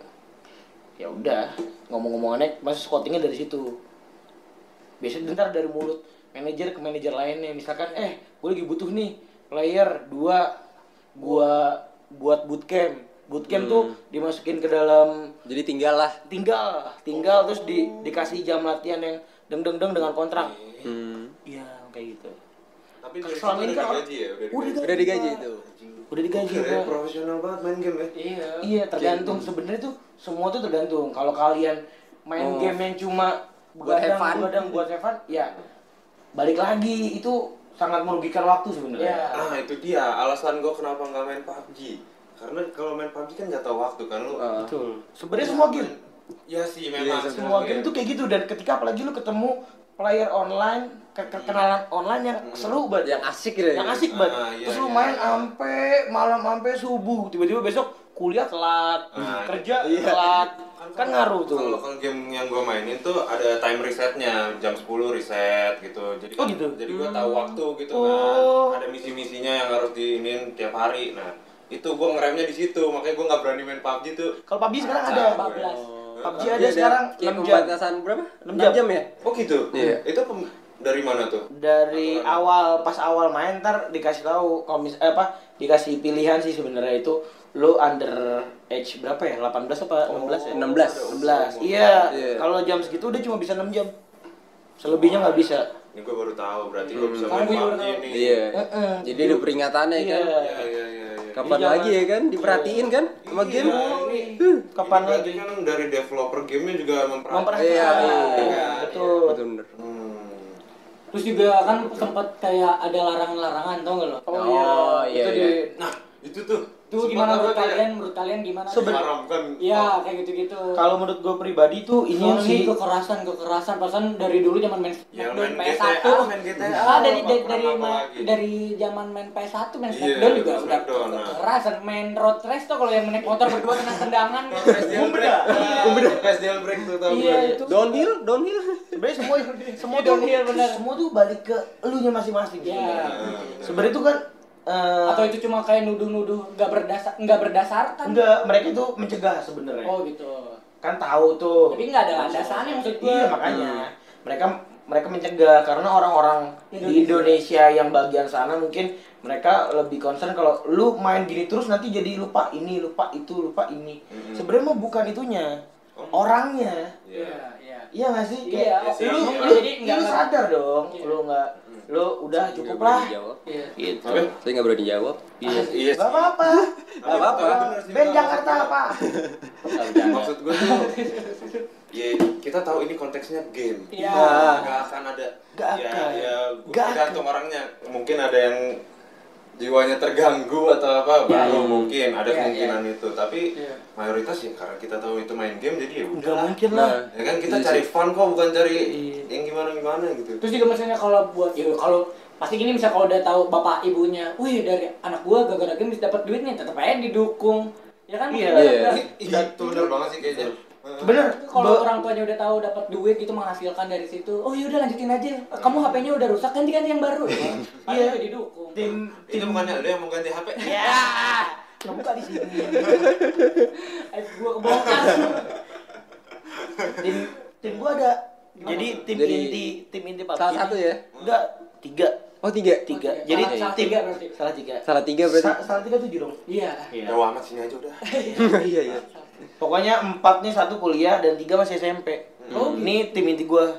Speaker 4: ya udah ngomong-ngomongannya masih scoutingnya dari situ. Biasanya ntar dari mulut manajer ke manajer lainnya, misalkan eh gue lagi butuh nih player dua, gua buat bootcamp. Bootcamp tuh dimasukin ke dalam
Speaker 3: Jadi tinggal lah.
Speaker 4: tinggal tinggal terus di dikasih jam latihan yang deng deng deng dengan kontrak
Speaker 3: Hmm.
Speaker 4: iya kayak gitu
Speaker 1: Tapi dari
Speaker 4: Selama ini kan
Speaker 1: digaji ya? Udah
Speaker 4: udah
Speaker 1: digaji.
Speaker 3: Udah digaji itu.
Speaker 4: Udah digaji Pak.
Speaker 1: profesional banget main game ya?
Speaker 2: Iya.
Speaker 4: iya tergantung sebenarnya tuh semua tuh tergantung kalau kalian main
Speaker 3: Oh.
Speaker 4: game yang cuma
Speaker 3: Buat have fun.
Speaker 4: begadang begadang buat have fun ya balik lagi itu sangat merugikan waktu sebenarnya
Speaker 2: Iya.
Speaker 1: Ah itu dia alasan gue kenapa nggak main PUBG. Karena kalau main PUBG kan nggak tahu waktu kan lu.
Speaker 3: Ah.
Speaker 4: betul sebenarnya semua game
Speaker 1: Ya sih memang
Speaker 3: Iya,
Speaker 4: semua game tuh kayak gitu dan ketika apalagi lu ketemu player online ke ke- kenalan online yang seru banget
Speaker 3: Yang asik gitu.
Speaker 4: yang asik banget
Speaker 1: Ah, iya,
Speaker 4: terus lu
Speaker 1: iya,
Speaker 4: main
Speaker 1: iya.
Speaker 4: sampai malam sampai subuh tiba-tiba besok kuliah telat
Speaker 1: Ah,
Speaker 4: kerja
Speaker 3: iya.
Speaker 4: telat kan ngaruh tuh
Speaker 1: Kalau kalau game yang gue mainin tuh ada time resetnya jam 10 reset gitu. Jadi
Speaker 4: Oh,
Speaker 1: kan-
Speaker 4: gitu?
Speaker 1: Jadi gue tahu waktu gitu
Speaker 4: Oh.
Speaker 1: kan. Ada misi-misinya yang harus diinin tiap hari. Nah itu gue ngeremnya di situ. Makanya gue nggak berani main PUBG tuh.
Speaker 4: kalau PUBG sekarang ada
Speaker 1: Capek.
Speaker 2: 14.
Speaker 4: PUBG
Speaker 3: Dia
Speaker 4: ada sekarang
Speaker 3: kayak
Speaker 4: 6 jam
Speaker 3: pembatasan berapa?
Speaker 4: 6
Speaker 3: 6 jam ya?
Speaker 1: Oh gitu.
Speaker 3: Iya.
Speaker 1: Itu pem- dari mana tuh?
Speaker 4: dari
Speaker 1: Aturan.
Speaker 4: awal pas awal main ntar dikasih tahu kalau mis eh, apa dikasih pilihan sih sebenarnya itu lu under age berapa ya 18 apa 16 ya
Speaker 3: 16.
Speaker 4: 16 iya
Speaker 3: Iya.
Speaker 4: kalau jam segitu udah cuma bisa 6 jam selebihnya nggak bisa
Speaker 1: Ini gue baru tahu. Berarti gue bisa main PUBG nih.
Speaker 3: Iya.
Speaker 4: Heeh.
Speaker 3: Jadi ada peringatannya
Speaker 4: Iya.
Speaker 3: kan.
Speaker 1: Iya iya iya. iya.
Speaker 3: Kapan
Speaker 4: Jadi
Speaker 3: lagi ya kan? Diperhatiin kan sama
Speaker 1: Iya,
Speaker 3: game?
Speaker 1: ini-
Speaker 4: kapan
Speaker 1: ini
Speaker 4: lagi?
Speaker 1: kan dari developer gamenya juga memperhatikan.
Speaker 4: memperhatikan
Speaker 3: Iya, iya.
Speaker 4: Iya, betul
Speaker 3: Betul bener.
Speaker 1: Hmm.
Speaker 2: Terus juga kan sempat kayak ada larangan-larangan tau gak lo?
Speaker 4: oh,
Speaker 3: Oh,
Speaker 4: iya
Speaker 3: iya,
Speaker 4: itu
Speaker 3: iya.
Speaker 4: di
Speaker 1: Nah itu tuh
Speaker 2: Tuh
Speaker 1: Sempat
Speaker 2: gimana menurut
Speaker 1: kayak-
Speaker 2: kalian? Menurut kalian gimana?
Speaker 4: Seben-
Speaker 1: Haramkan.
Speaker 2: Iya, kayak gitu-gitu.
Speaker 4: Kalau menurut gue pribadi tuh ini
Speaker 2: Soalnya
Speaker 4: sih
Speaker 2: kekerasan, kekerasan. Pasan dari dulu zaman main
Speaker 1: Ya, main
Speaker 2: PS1.
Speaker 1: GTA, main GTA,
Speaker 2: Ah, dari dari dari, dari zaman main PS1 main
Speaker 1: Iya,
Speaker 2: Smackdown juga udah
Speaker 1: nah.
Speaker 2: kekerasan. Main road race tuh kalau yang naik motor berdua kena tendangan.
Speaker 1: Jailbreak.
Speaker 2: Iya.
Speaker 1: Press jailbreak tuh tau
Speaker 2: Iya,
Speaker 1: gue.
Speaker 2: itu.
Speaker 3: Downhill, downhill.
Speaker 4: sebenarnya semua semua tuh
Speaker 2: Downhill, bener.
Speaker 4: semua tuh balik ke elunya masing-masing.
Speaker 2: Iya.
Speaker 4: sebenarnya. Sebenarnya itu kan eh,
Speaker 2: Atau itu cuma kayak nuduh-nuduh nggak berdasar nggak berdasarkan.
Speaker 4: enggak mereka itu mencegah sebenarnya.
Speaker 2: Oh gitu.
Speaker 4: Kan tahu tuh.
Speaker 2: Tapi nggak ada landasannya maksud gue.
Speaker 4: Iya makanya mereka mereka mencegah karena orang-orang di Indonesia yang bagian sana mungkin mereka lebih concern kalau lu main gini terus nanti jadi lupa ini lupa itu lupa ini sebenarnya mah bukan itunya orangnya
Speaker 1: Iya.
Speaker 2: iya.
Speaker 4: iya nggak sih
Speaker 2: Iya,
Speaker 4: Kayak,
Speaker 2: iya,
Speaker 4: lu,
Speaker 2: iya.
Speaker 4: lu,
Speaker 2: Jadi nggak-
Speaker 4: lu sadar dong
Speaker 2: Iya.
Speaker 4: lu nggak lu udah cukup lah.
Speaker 2: Iya.
Speaker 4: gitu
Speaker 1: Apa?
Speaker 3: Saya nggak berani jawab.
Speaker 1: Iya, iya.
Speaker 4: Gak apa-apa
Speaker 1: Nggak
Speaker 3: apa-apa.
Speaker 1: bener sih,
Speaker 4: Ben
Speaker 1: Bang.
Speaker 4: Jakarta apa
Speaker 1: Maksud gue tuh ya kita tahu ini konteksnya game.
Speaker 2: Iya.
Speaker 1: Gak akan ada
Speaker 4: Gak
Speaker 1: ya,
Speaker 4: akan.
Speaker 1: ya
Speaker 4: Gak
Speaker 1: tergantung orangnya. Mungkin ada yang jiwanya terganggu atau apa
Speaker 2: Ya,
Speaker 1: belum
Speaker 2: iya.
Speaker 1: mungkin ada
Speaker 2: Iya,
Speaker 1: kemungkinan itu tapi
Speaker 2: Iya.
Speaker 1: mayoritas ya karena kita tahu itu main game jadi ya
Speaker 4: nggak
Speaker 1: udah
Speaker 4: mungkin lah
Speaker 1: ya kan kita
Speaker 3: Iya
Speaker 1: cari
Speaker 3: sih.
Speaker 1: fun kok bukan cari
Speaker 4: Iya.
Speaker 1: yang gimana gimana gitu
Speaker 2: Terus juga misalnya kalau buat ya kalau pasti gini misal kalau udah tahu bapak ibunya, wih dari anak gua gara-gara game bisa dapat duit nih, tetap aja didukung. Ya kan?
Speaker 4: Iya.
Speaker 3: Iya.
Speaker 2: udah-
Speaker 1: iya itu bener banget sih kayaknya
Speaker 4: bener
Speaker 2: Kalau
Speaker 4: Be-
Speaker 2: orang tuanya udah tahu dapat duit gitu menghasilkan dari situ, oh ya udah lanjutin aja. Kamu HP-nya udah rusak ganti ganti yang baru ya.
Speaker 4: Iya.
Speaker 2: Iya, didukung.
Speaker 4: tim
Speaker 1: itu bukannya lu yang mau ganti HP
Speaker 4: ya nggak buka di sini
Speaker 2: Eh, gua kebongkar.
Speaker 4: tim tim gua ada jadi tim
Speaker 3: Jadi,
Speaker 4: inti tim inti PUBG
Speaker 3: Salah satu ya?
Speaker 4: enggak tiga
Speaker 3: Oh tiga.
Speaker 4: tiga jadi
Speaker 2: Salah-
Speaker 4: tim
Speaker 2: tiga berarti.
Speaker 4: salah tiga
Speaker 3: Salah tiga berarti.
Speaker 4: Sa- salah tiga tujuh dong
Speaker 2: Iya.
Speaker 4: iya
Speaker 1: ya amat sini aja udah
Speaker 3: Iya *laughs* iya.
Speaker 4: Pokoknya empat nih satu kuliah dan tiga masih SMP
Speaker 2: Oh,
Speaker 4: ini tim inti gua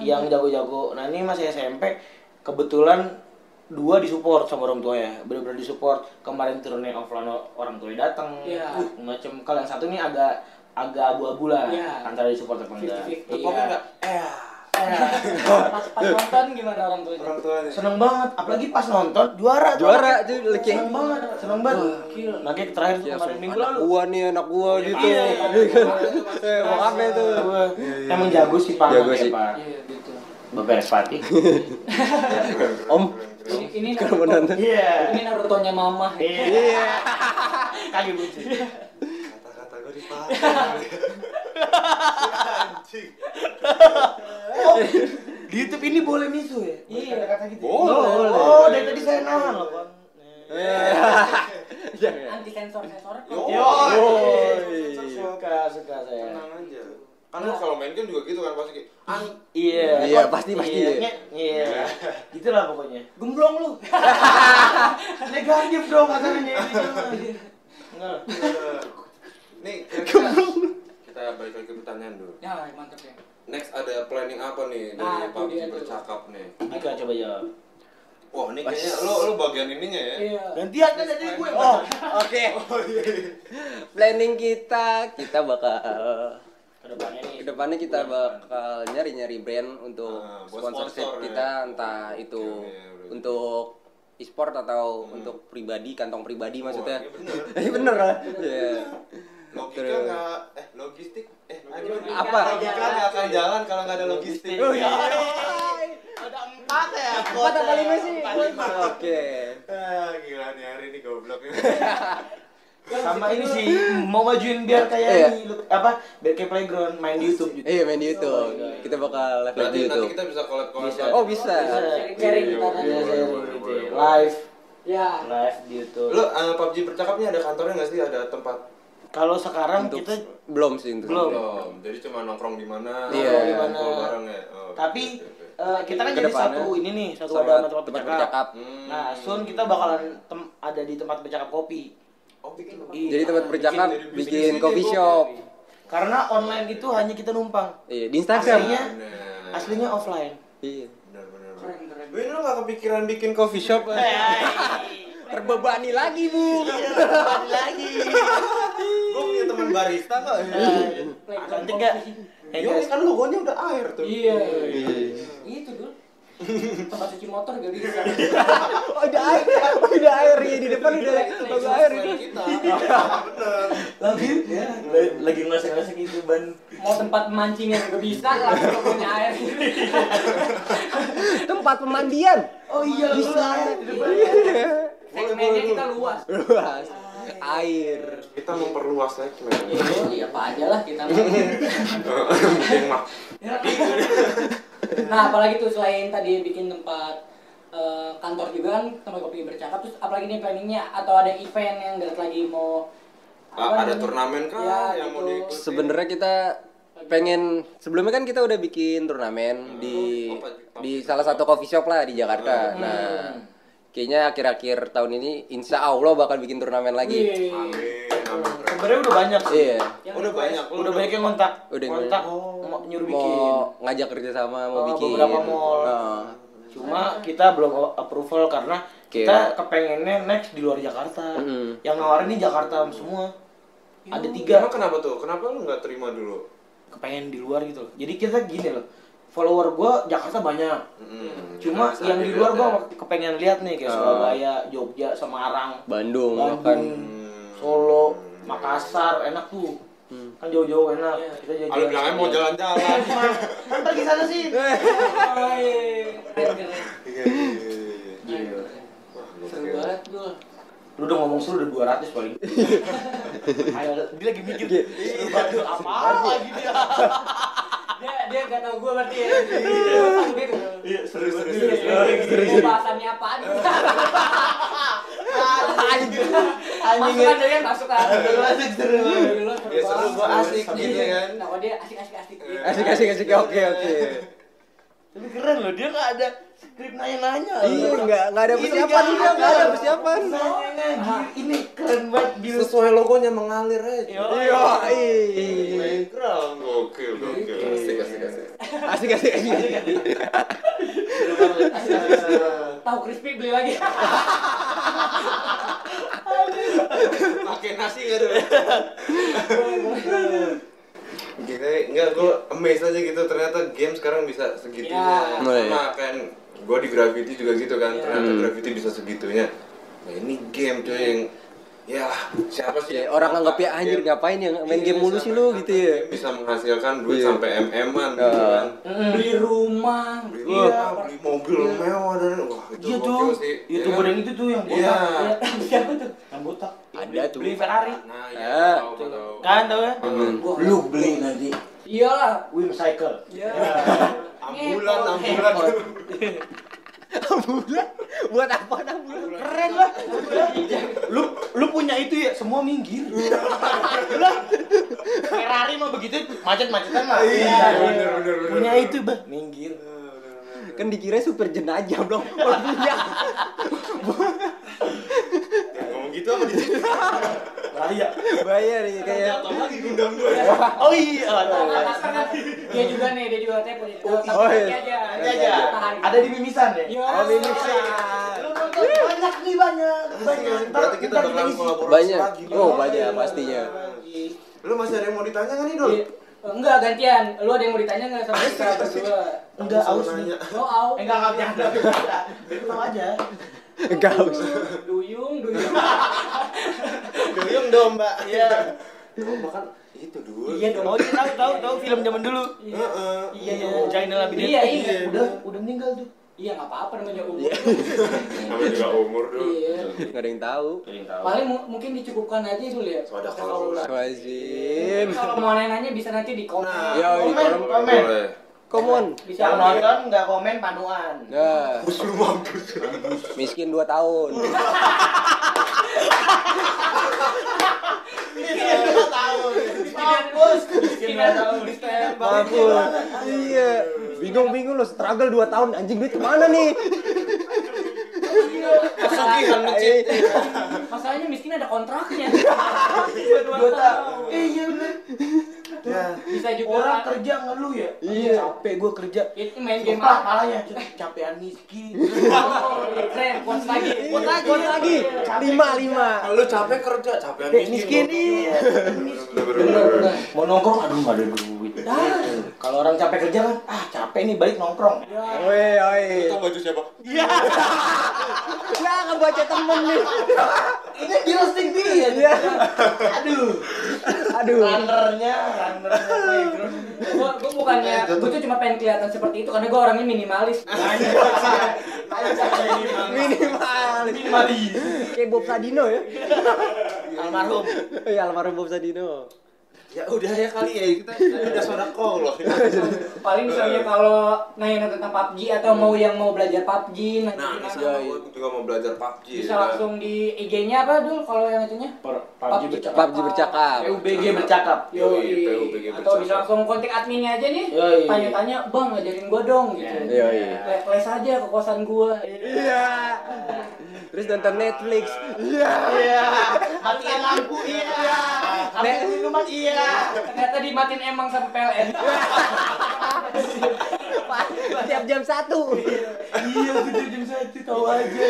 Speaker 4: yang jago-jago. Nah ini masih SMP kebetulan dua disupport sama orang tua ya benar-benar disupport. Kemarin turunnya offline orang tua datang
Speaker 2: Iya.
Speaker 4: uh, macam kalau yang satu ini agak agak abu-abu lah
Speaker 2: Iya.
Speaker 4: antara disupport apa enggak.
Speaker 2: 50-50.
Speaker 1: Lu kopi nggak
Speaker 4: eh
Speaker 2: Pas, pas nonton gimana orang tuanya?
Speaker 1: orang tuanya.
Speaker 4: Seneng banget. Apalagi pas nonton juara.
Speaker 3: Juara tuh lagi.
Speaker 4: seneng banget. Seneng banget. Makanya terakhir tuh
Speaker 3: Ya,
Speaker 4: kemarin minggu lalu.
Speaker 3: gua nih anak gua gitu.
Speaker 4: Iya.
Speaker 3: Eh, mau apa?
Speaker 4: Gua. Emang jago sih pak.
Speaker 3: Jago
Speaker 4: ya,
Speaker 3: sih.
Speaker 4: pak.
Speaker 2: Iya, gitu.
Speaker 4: Bapak Respati *laughs*
Speaker 3: Om.
Speaker 2: Ini ini Naruto.
Speaker 4: iya.
Speaker 2: Ini Naruto-nya mama.
Speaker 4: iya. *laughs* Kagak lucu.
Speaker 1: Kata-kata gue dipakai *laughs* anjing
Speaker 4: oh *laughs* di YouTube ini boleh misu ya?
Speaker 2: Iya.
Speaker 4: kata gitu
Speaker 1: Boleh.
Speaker 4: oh dari tadi saya nahan loh kan
Speaker 3: Jangan.
Speaker 2: Anti sensor sensor.
Speaker 1: Yo.
Speaker 3: Yoi.
Speaker 4: suka suka saya.
Speaker 1: Tenang aja. Kan lu kalau main game juga gitu kan pasti kayak an
Speaker 4: iya
Speaker 3: Iya, pasti, pasti.
Speaker 4: iya. Iya. Gitulah pokoknya.
Speaker 2: Gemblong lu. *laughs*
Speaker 4: negatif dong katanya enggak.
Speaker 1: Nih *laughs* kira-kira kita balik lagi ke pertanyaan dulu.
Speaker 2: Ya, mantap ya.
Speaker 1: Next ada planning apa nih
Speaker 2: Nah,
Speaker 1: dari
Speaker 2: itu dia tuh.
Speaker 1: bercakap nih
Speaker 4: Dika coba jawab
Speaker 1: wah ini kayaknya lo lo bagian ininya ya
Speaker 2: Iya.
Speaker 4: gantian kan dari gue
Speaker 3: Oh, oke. *laughs* Planning kita kita bakal
Speaker 4: ke depannya nih
Speaker 3: ke depannya kita bakal nyari-nyari brand untuk
Speaker 1: Ah,
Speaker 3: sponsorship
Speaker 1: sponsor
Speaker 3: kita
Speaker 1: ya.
Speaker 3: entah itu
Speaker 1: Oke, oke, oke.
Speaker 3: untuk e-sport atau untuk pribadi kantong pribadi maksudnya
Speaker 1: ini bener. *laughs*
Speaker 3: Iya bener lah Iya.
Speaker 1: Logika
Speaker 3: Terus.
Speaker 1: nggak eh logistik eh
Speaker 2: Logika
Speaker 3: Apa?
Speaker 1: logika nggak akan jalan kalau nggak ada logistik
Speaker 3: Oh, iya.
Speaker 4: ada empat ya
Speaker 3: Empat apa lima sih? Oke.
Speaker 1: ah gila nih hari ini goblok
Speaker 4: sama ini sih mau majuin biar kayak
Speaker 3: Iya.
Speaker 4: ini lu- apa biar kayak playground main di YouTube gitu
Speaker 3: Iya main di YouTube. Kita bakal live di
Speaker 1: berarti nanti
Speaker 3: YouTube.
Speaker 1: kita bisa collab collab
Speaker 4: Bisa.
Speaker 3: Oh bisa.
Speaker 2: Kita
Speaker 1: Iya,
Speaker 2: tadi.
Speaker 4: Iya, sharing gitu. live
Speaker 2: Ya.
Speaker 4: live di YouTube
Speaker 1: lo uh, PUBG bercakapnya ada kantornya nggak sih ada tempat
Speaker 4: kalau sekarang
Speaker 3: Untuk
Speaker 4: kita
Speaker 3: belum sih untuk
Speaker 4: Belum.
Speaker 1: belum jadi cuma nongkrong di mana
Speaker 3: Iya.
Speaker 1: nongkrong
Speaker 4: di mana.
Speaker 1: bareng ya Oh,
Speaker 4: tapi
Speaker 1: oke, oke, oke.
Speaker 4: eh, kita kan jadi satu ini nih satu ada tempat
Speaker 3: tempat
Speaker 4: bercakap
Speaker 3: bercakap.
Speaker 1: Hmm.
Speaker 4: nah soon kita bakalan tem- ada di tempat bercakap kopi
Speaker 1: oh bikin
Speaker 4: Iya.
Speaker 3: Jadi tempat bercakap
Speaker 1: Bikin-
Speaker 3: bikin
Speaker 1: bikin
Speaker 3: coffee
Speaker 1: kopi.
Speaker 3: shop.
Speaker 4: karena online itu hanya kita numpang
Speaker 3: Iya di Instagram.
Speaker 4: Aslinya
Speaker 1: Bener.
Speaker 4: aslinya offline
Speaker 3: Iya.
Speaker 1: bener bener
Speaker 2: Keren, keren.
Speaker 1: Wih, lu gak kepikiran bikin coffee shop? *laughs*
Speaker 3: Terbebani lagi bu.
Speaker 4: lagi
Speaker 1: Gue punya teman barista kok.
Speaker 4: Cantik gak
Speaker 2: kopi.
Speaker 1: Iya, kan logonya udah air tuh.
Speaker 2: Iya. Itu dulu. Tempat cuci motor gak bisa.
Speaker 3: Oh ada air. udah air ya di depan udah logo air itu.
Speaker 4: lagi ya lagi ngasih-ngasih gitu ban
Speaker 2: Mau tempat pemancingnya juga bisa ke punya air.
Speaker 3: Tempat pemandian.
Speaker 4: oh iya
Speaker 3: Bisa.
Speaker 2: Iya. Segmennya kita luas.
Speaker 3: Luas. Air.
Speaker 1: Kita memperluas segmen.
Speaker 2: Iya, apa aja lah kita.
Speaker 1: Yang mah.
Speaker 2: Nah, apalagi tuh selain tadi bikin tempat eh, kantor juga kan tempat kopi bercakap terus apalagi nih planningnya atau ada event yang dari lagi mau
Speaker 1: Ah, ada
Speaker 2: namanya?
Speaker 1: turnamen kah
Speaker 2: Ya,
Speaker 1: yang mau
Speaker 2: gitu.
Speaker 1: diikuti?
Speaker 3: Sebenarnya kita pengen sebelumnya kan kita udah bikin turnamen di
Speaker 1: Oh, apa-
Speaker 3: di salah satu coffee shop lah di Jakarta. Nah, kayaknya akhir-akhir tahun ini insya Allah bakal bikin turnamen lagi.
Speaker 1: Amin, amin.
Speaker 4: sebenarnya udah banyak sih
Speaker 3: Iya.
Speaker 2: Yang
Speaker 1: Udah banyak.
Speaker 4: udah banyak yang kontak
Speaker 3: Udah
Speaker 4: kontak mau nyuruh bikin
Speaker 3: Mau ngajak kerja sama, mau
Speaker 4: Oh,
Speaker 3: bikin.
Speaker 4: beberapa mall.
Speaker 3: Nah,
Speaker 4: cuma kita belum approval karena kita
Speaker 3: Kayak-
Speaker 4: kepengennya next di luar Jakarta
Speaker 3: Mm-mm.
Speaker 4: yang nawarin ini Jakarta semua ada
Speaker 1: Emang
Speaker 4: tiga
Speaker 1: kenapa tuh? Kenapa lu nggak terima dulu?
Speaker 4: kepengen di luar gitu loh jadi kita gini loh follower gua Jakarta banyak
Speaker 1: Hmm,
Speaker 4: cuma
Speaker 1: jelas,
Speaker 4: yang di luar
Speaker 1: beda.
Speaker 4: gua kepengen lihat nih kayak
Speaker 3: Oh.
Speaker 4: Surabaya Jogja Semarang
Speaker 3: Bandung,
Speaker 4: Bandung
Speaker 3: kan.
Speaker 1: Hmm.
Speaker 4: Solo Makassar enak tuh
Speaker 3: Hmm.
Speaker 4: kan jauh-jauh enak
Speaker 2: Iya.
Speaker 4: kita jalan
Speaker 1: Kalau bilangnya mau jalan-jalan.
Speaker 4: kan pergi sana sih
Speaker 2: iya.
Speaker 1: Iya, iya, iya.
Speaker 4: Iya.
Speaker 1: Wah,
Speaker 2: Seru banget gue.
Speaker 4: lu udah ngomong seru udah 200 paling *laughs* Ayo, dia lagi mikir seru banget apa lagi dia *laughs*
Speaker 2: Dia dia gak tau gue berarti ya. Dia.
Speaker 4: Iya, seru,
Speaker 1: seru
Speaker 2: Mau bahasannya apaan?
Speaker 4: Anjing.
Speaker 2: Masukan dari yang masukan.
Speaker 4: Seru asik, seru.
Speaker 2: Gila,
Speaker 1: Ya seru, gua asik
Speaker 2: banget.
Speaker 1: gitu kan.
Speaker 2: Nah, dia asik-asik-asik.
Speaker 3: Asik asik asik oke oke.
Speaker 4: Tapi keren loh, dia nggak ada skrip nanya-nanya.
Speaker 3: Iya, nggak nggak ada persiapan
Speaker 4: nggak
Speaker 3: juga, nggak ada persiapan.
Speaker 4: Gila, ini keren banget. Gila.
Speaker 1: Sesuai logonya mengalir aja.
Speaker 4: Yo,
Speaker 3: Iya,
Speaker 1: Background gokil, gokil. Asik, asik, asik.
Speaker 3: asik asik asik.
Speaker 4: Asik.
Speaker 2: Tahu crispy beli lagi.
Speaker 1: Pakai nasi nggak tuh? Gila, enggak gue amazed aja gitu ternyata game sekarang bisa segitunya.
Speaker 2: Ya.
Speaker 3: Iya.
Speaker 1: Sama kan gue di Gravity juga gitu kan,
Speaker 2: Ya.
Speaker 1: ternyata
Speaker 3: Hmm.
Speaker 1: Gravity bisa segitunya. Nah ini game tuh yang ya siapa sih?
Speaker 3: Ya, orang anggap ya anjir ngapain ya main game mulu sih lu gitu ya.
Speaker 1: Bisa menghasilkan duit
Speaker 3: Iya.
Speaker 1: sampai mm-an gitu
Speaker 3: Ah.
Speaker 1: kan.
Speaker 2: Beli rumah.
Speaker 1: Beli
Speaker 2: Iya.
Speaker 1: rumah, beli mobil mewah dan wah itu
Speaker 4: Iya tuh,
Speaker 1: sih. ya
Speaker 4: youtuber
Speaker 1: kan?
Speaker 4: yang itu tuh yang
Speaker 1: Iya.
Speaker 4: botak.
Speaker 2: Iya, *laughs* *laughs* Siapa tuh?
Speaker 4: Yang botak.
Speaker 3: Ada tuh.
Speaker 4: Beli Ferrari.
Speaker 1: Nah,
Speaker 3: Ah.
Speaker 1: ya, tahu, tahu.
Speaker 4: Kan tau ya?
Speaker 1: Hmm.
Speaker 4: Lu beli nanti
Speaker 2: Iyalah.
Speaker 4: Wim Cycle.
Speaker 2: Iya.
Speaker 1: Ambulan,
Speaker 2: Ngepot,
Speaker 1: ambulan.
Speaker 2: ngepot. *laughs*
Speaker 3: Ambulan? Buat apa ambulan?
Speaker 4: Keren lah. lu lu punya itu ya semua minggir. *laughs* lah. Ferrari mah begitu macet-macetan lah.
Speaker 1: Iya, bener, bener, bener.
Speaker 4: Punya itu bah minggir.
Speaker 3: Kan dikira super jenajah dong. Kalau punya.
Speaker 1: Jangan *laughs* ngomong gitu apa di
Speaker 4: Raya.
Speaker 3: Bayar nih kayak
Speaker 1: Jatuh lagi gundam gue. *laughs*
Speaker 4: Oh iya.
Speaker 2: Dia juga nih, dia juga tepo. dia.
Speaker 3: Oh, iya.
Speaker 2: aja.
Speaker 4: Aja. Ada di mimisan ya.
Speaker 2: Iya.
Speaker 3: Oh.
Speaker 4: Lu nonton banyak nih banyak banyak. Ntar-
Speaker 1: Berarti kita
Speaker 4: isi.
Speaker 1: kolaborasi
Speaker 3: Banyak.
Speaker 1: lagi.
Speaker 3: Oh, banyak pastinya.
Speaker 1: Lu masih ada yang mau ditanya nggak nih, Dol?
Speaker 2: Iya. Enggak gantian. Lu ada yang mau ditanya enggak sama kita *laughs* berdua?
Speaker 4: Enggak aus nih.
Speaker 2: Oh, au.
Speaker 4: Eh, enggak enggak tahu aja.
Speaker 3: Gaus.
Speaker 2: Duyung, duyung.
Speaker 1: Duyung dong, Mbak.
Speaker 4: Iya.
Speaker 1: Domba kan itu dulu.
Speaker 4: Iya dong. Oh, tahu tahu tahu film zaman dulu.
Speaker 1: Heeh.
Speaker 2: Iya, iya.
Speaker 4: China Abidin.
Speaker 2: Iya, iya.
Speaker 4: Udah udah meninggal tuh.
Speaker 2: Iya, enggak apa-apa namanya umur.
Speaker 1: Namanya juga umur dulu.
Speaker 2: Iya.
Speaker 3: Nggak ada yang tahu.
Speaker 2: Paling mu- mungkin dicukupkan aja dulu ya. Pakai
Speaker 1: kalau-.
Speaker 2: Kalau mau nanya-nanya bisa nanti di komen.
Speaker 1: Nah,
Speaker 3: Ya, di
Speaker 4: Komen, komen.
Speaker 3: Komon.
Speaker 2: Bisa
Speaker 4: Yang nonton nggak komen panuan.
Speaker 3: Nah,
Speaker 1: Bus lu mampus.
Speaker 3: miskin 2 tahun.
Speaker 4: Mampus.
Speaker 2: Miskinan miskinan banget.
Speaker 3: Mampus. Iya. Bingung-bingung lo struggle 2 tahun anjing duit ke
Speaker 1: mana nih?
Speaker 2: Masalahnya miskin ada kontraknya.
Speaker 4: Dua tahun. Eh iya bener.
Speaker 1: Ya.
Speaker 2: Bisa juga
Speaker 4: Orang kerja ngeluh ya.
Speaker 3: Iya.
Speaker 4: Capek gue kerja.
Speaker 2: itu main game apa?
Speaker 4: palanya capean miskin. *laughs*
Speaker 2: Keren, kuat lagi.
Speaker 3: Kuat lagi, kuat lagi. 5 5.
Speaker 1: Lu capek kerja, capek
Speaker 4: Miskin iya.
Speaker 1: Bener-bener.
Speaker 4: Mau nongkrong aduh nggak ada duit. Kalau orang capek kerja kan, ah capek nih balik nongkrong.
Speaker 3: Woi, oi.
Speaker 1: Itu baju siapa? *laughs*
Speaker 3: Ya, nggak baca temen nih. *laughs*
Speaker 4: Ini di roasting dia.
Speaker 3: Iya.
Speaker 4: Aduh.
Speaker 3: Aduh.
Speaker 4: Runnernya, runnernya playground.
Speaker 2: Gua, gua bukannya, gua tuh cuma pengen kelihatan seperti itu karena gua orangnya minimalis. *laughs*
Speaker 3: Minimal.
Speaker 4: Minimalis.
Speaker 3: Kayak Bob Sadino ya.
Speaker 4: Almarhum.
Speaker 3: Iya, almarhum Bob Sadino.
Speaker 1: Ya udah ya kali ya kita udah sodako loh. *laughs*
Speaker 2: Paling misalnya kalau nanya tentang PUBG atau mau yang mau belajar PUBG, nanti
Speaker 1: Nah, misalnya gue juga mau belajar PUBG.
Speaker 2: bisa
Speaker 1: ya.
Speaker 2: langsung di IG-nya apa dulu kalau yang itunya?
Speaker 4: PUBG bercakap.
Speaker 3: PUBG bercakap.
Speaker 4: PUBG bercakap.
Speaker 1: PUBG
Speaker 2: Atau
Speaker 1: bercakap.
Speaker 2: bisa langsung kontak adminnya aja nih. Tanya-tanya, "Bang, ngajarin gua dong." gitu. Les, aja ke kosan gua.
Speaker 3: Iya. Terus nonton Netflix. Iya.
Speaker 4: Iya. Matiin lampu iya. Ambil minuman iya.
Speaker 2: Ternyata dimatiin emang sampai PLN.
Speaker 3: Tiap jam satu.
Speaker 4: Iya, tujuh jam satu tahu aja.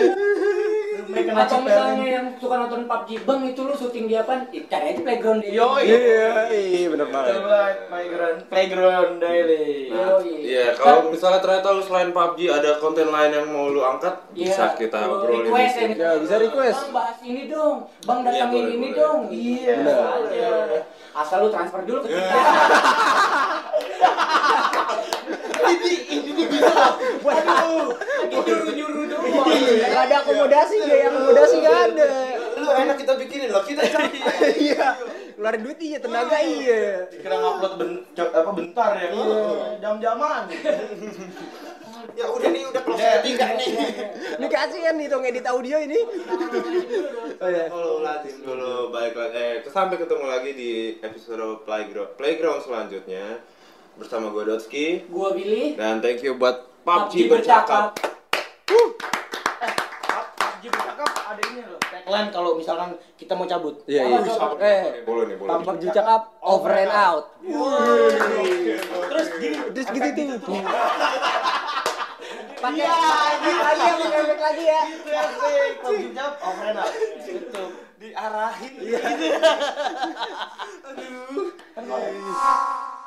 Speaker 4: Mereka
Speaker 2: Atau misalnya yang suka nonton PUBG, "Bang, itu lu syuting di apa?" Cari aja playground di.
Speaker 4: Yoi.
Speaker 3: Iya, iya bener banget.
Speaker 4: Coba playground playground daily.
Speaker 2: Yoi.
Speaker 1: Iya, kalau misalnya ternyata lu selain PUBG ada konten lain yang mau lu angkat,
Speaker 2: Iya,
Speaker 1: bisa kita obrolin
Speaker 2: request ya,
Speaker 3: Ya, bisa request.
Speaker 2: Bang, bahas ini dong. Bang,
Speaker 1: Iya,
Speaker 2: datangin ini dong.
Speaker 4: Iya.
Speaker 2: Asal lu transfer dulu ke kita. *laughs*
Speaker 4: Ini
Speaker 3: Waduh.
Speaker 2: Nyuruh-nyuruh doang.
Speaker 3: Gak ada akomodasi, biaya akomodasi gak ada.
Speaker 1: Lu enak kita bikinin loh, kita capek. *laughs*
Speaker 3: Iya. Ngeluarin duit iya, tenaga iya.
Speaker 4: Dikira ngupload apa bentar ya. Jam-jaman.
Speaker 1: ya udah nih, udah close ketiga nih.
Speaker 3: Ini kasihan nih dong edit audio ini. Oh iya.
Speaker 1: Kalau latih dulu baik lagi eh sampai ketemu lagi di episode playground playground selanjutnya bersama gue Dotski
Speaker 2: Gua Billy.
Speaker 1: dan thank you buat
Speaker 2: PUBG
Speaker 1: PUBG bercakap.
Speaker 4: PUBG bercakap ada ini loh. Tagline kalau misalkan kita mau cabut.
Speaker 3: Iya, iya.
Speaker 2: tuh?
Speaker 3: Eh,
Speaker 1: boleh nih, boleh.
Speaker 3: PUBG cakap over and out.
Speaker 4: Terus gini.
Speaker 3: Terus gitu tuh. Pakai lagi lagi ya, pakai efek lagi ya.
Speaker 4: Itu. PUBG bercakap over and out. Tutup.
Speaker 1: Diarahin.
Speaker 4: Kan kalau-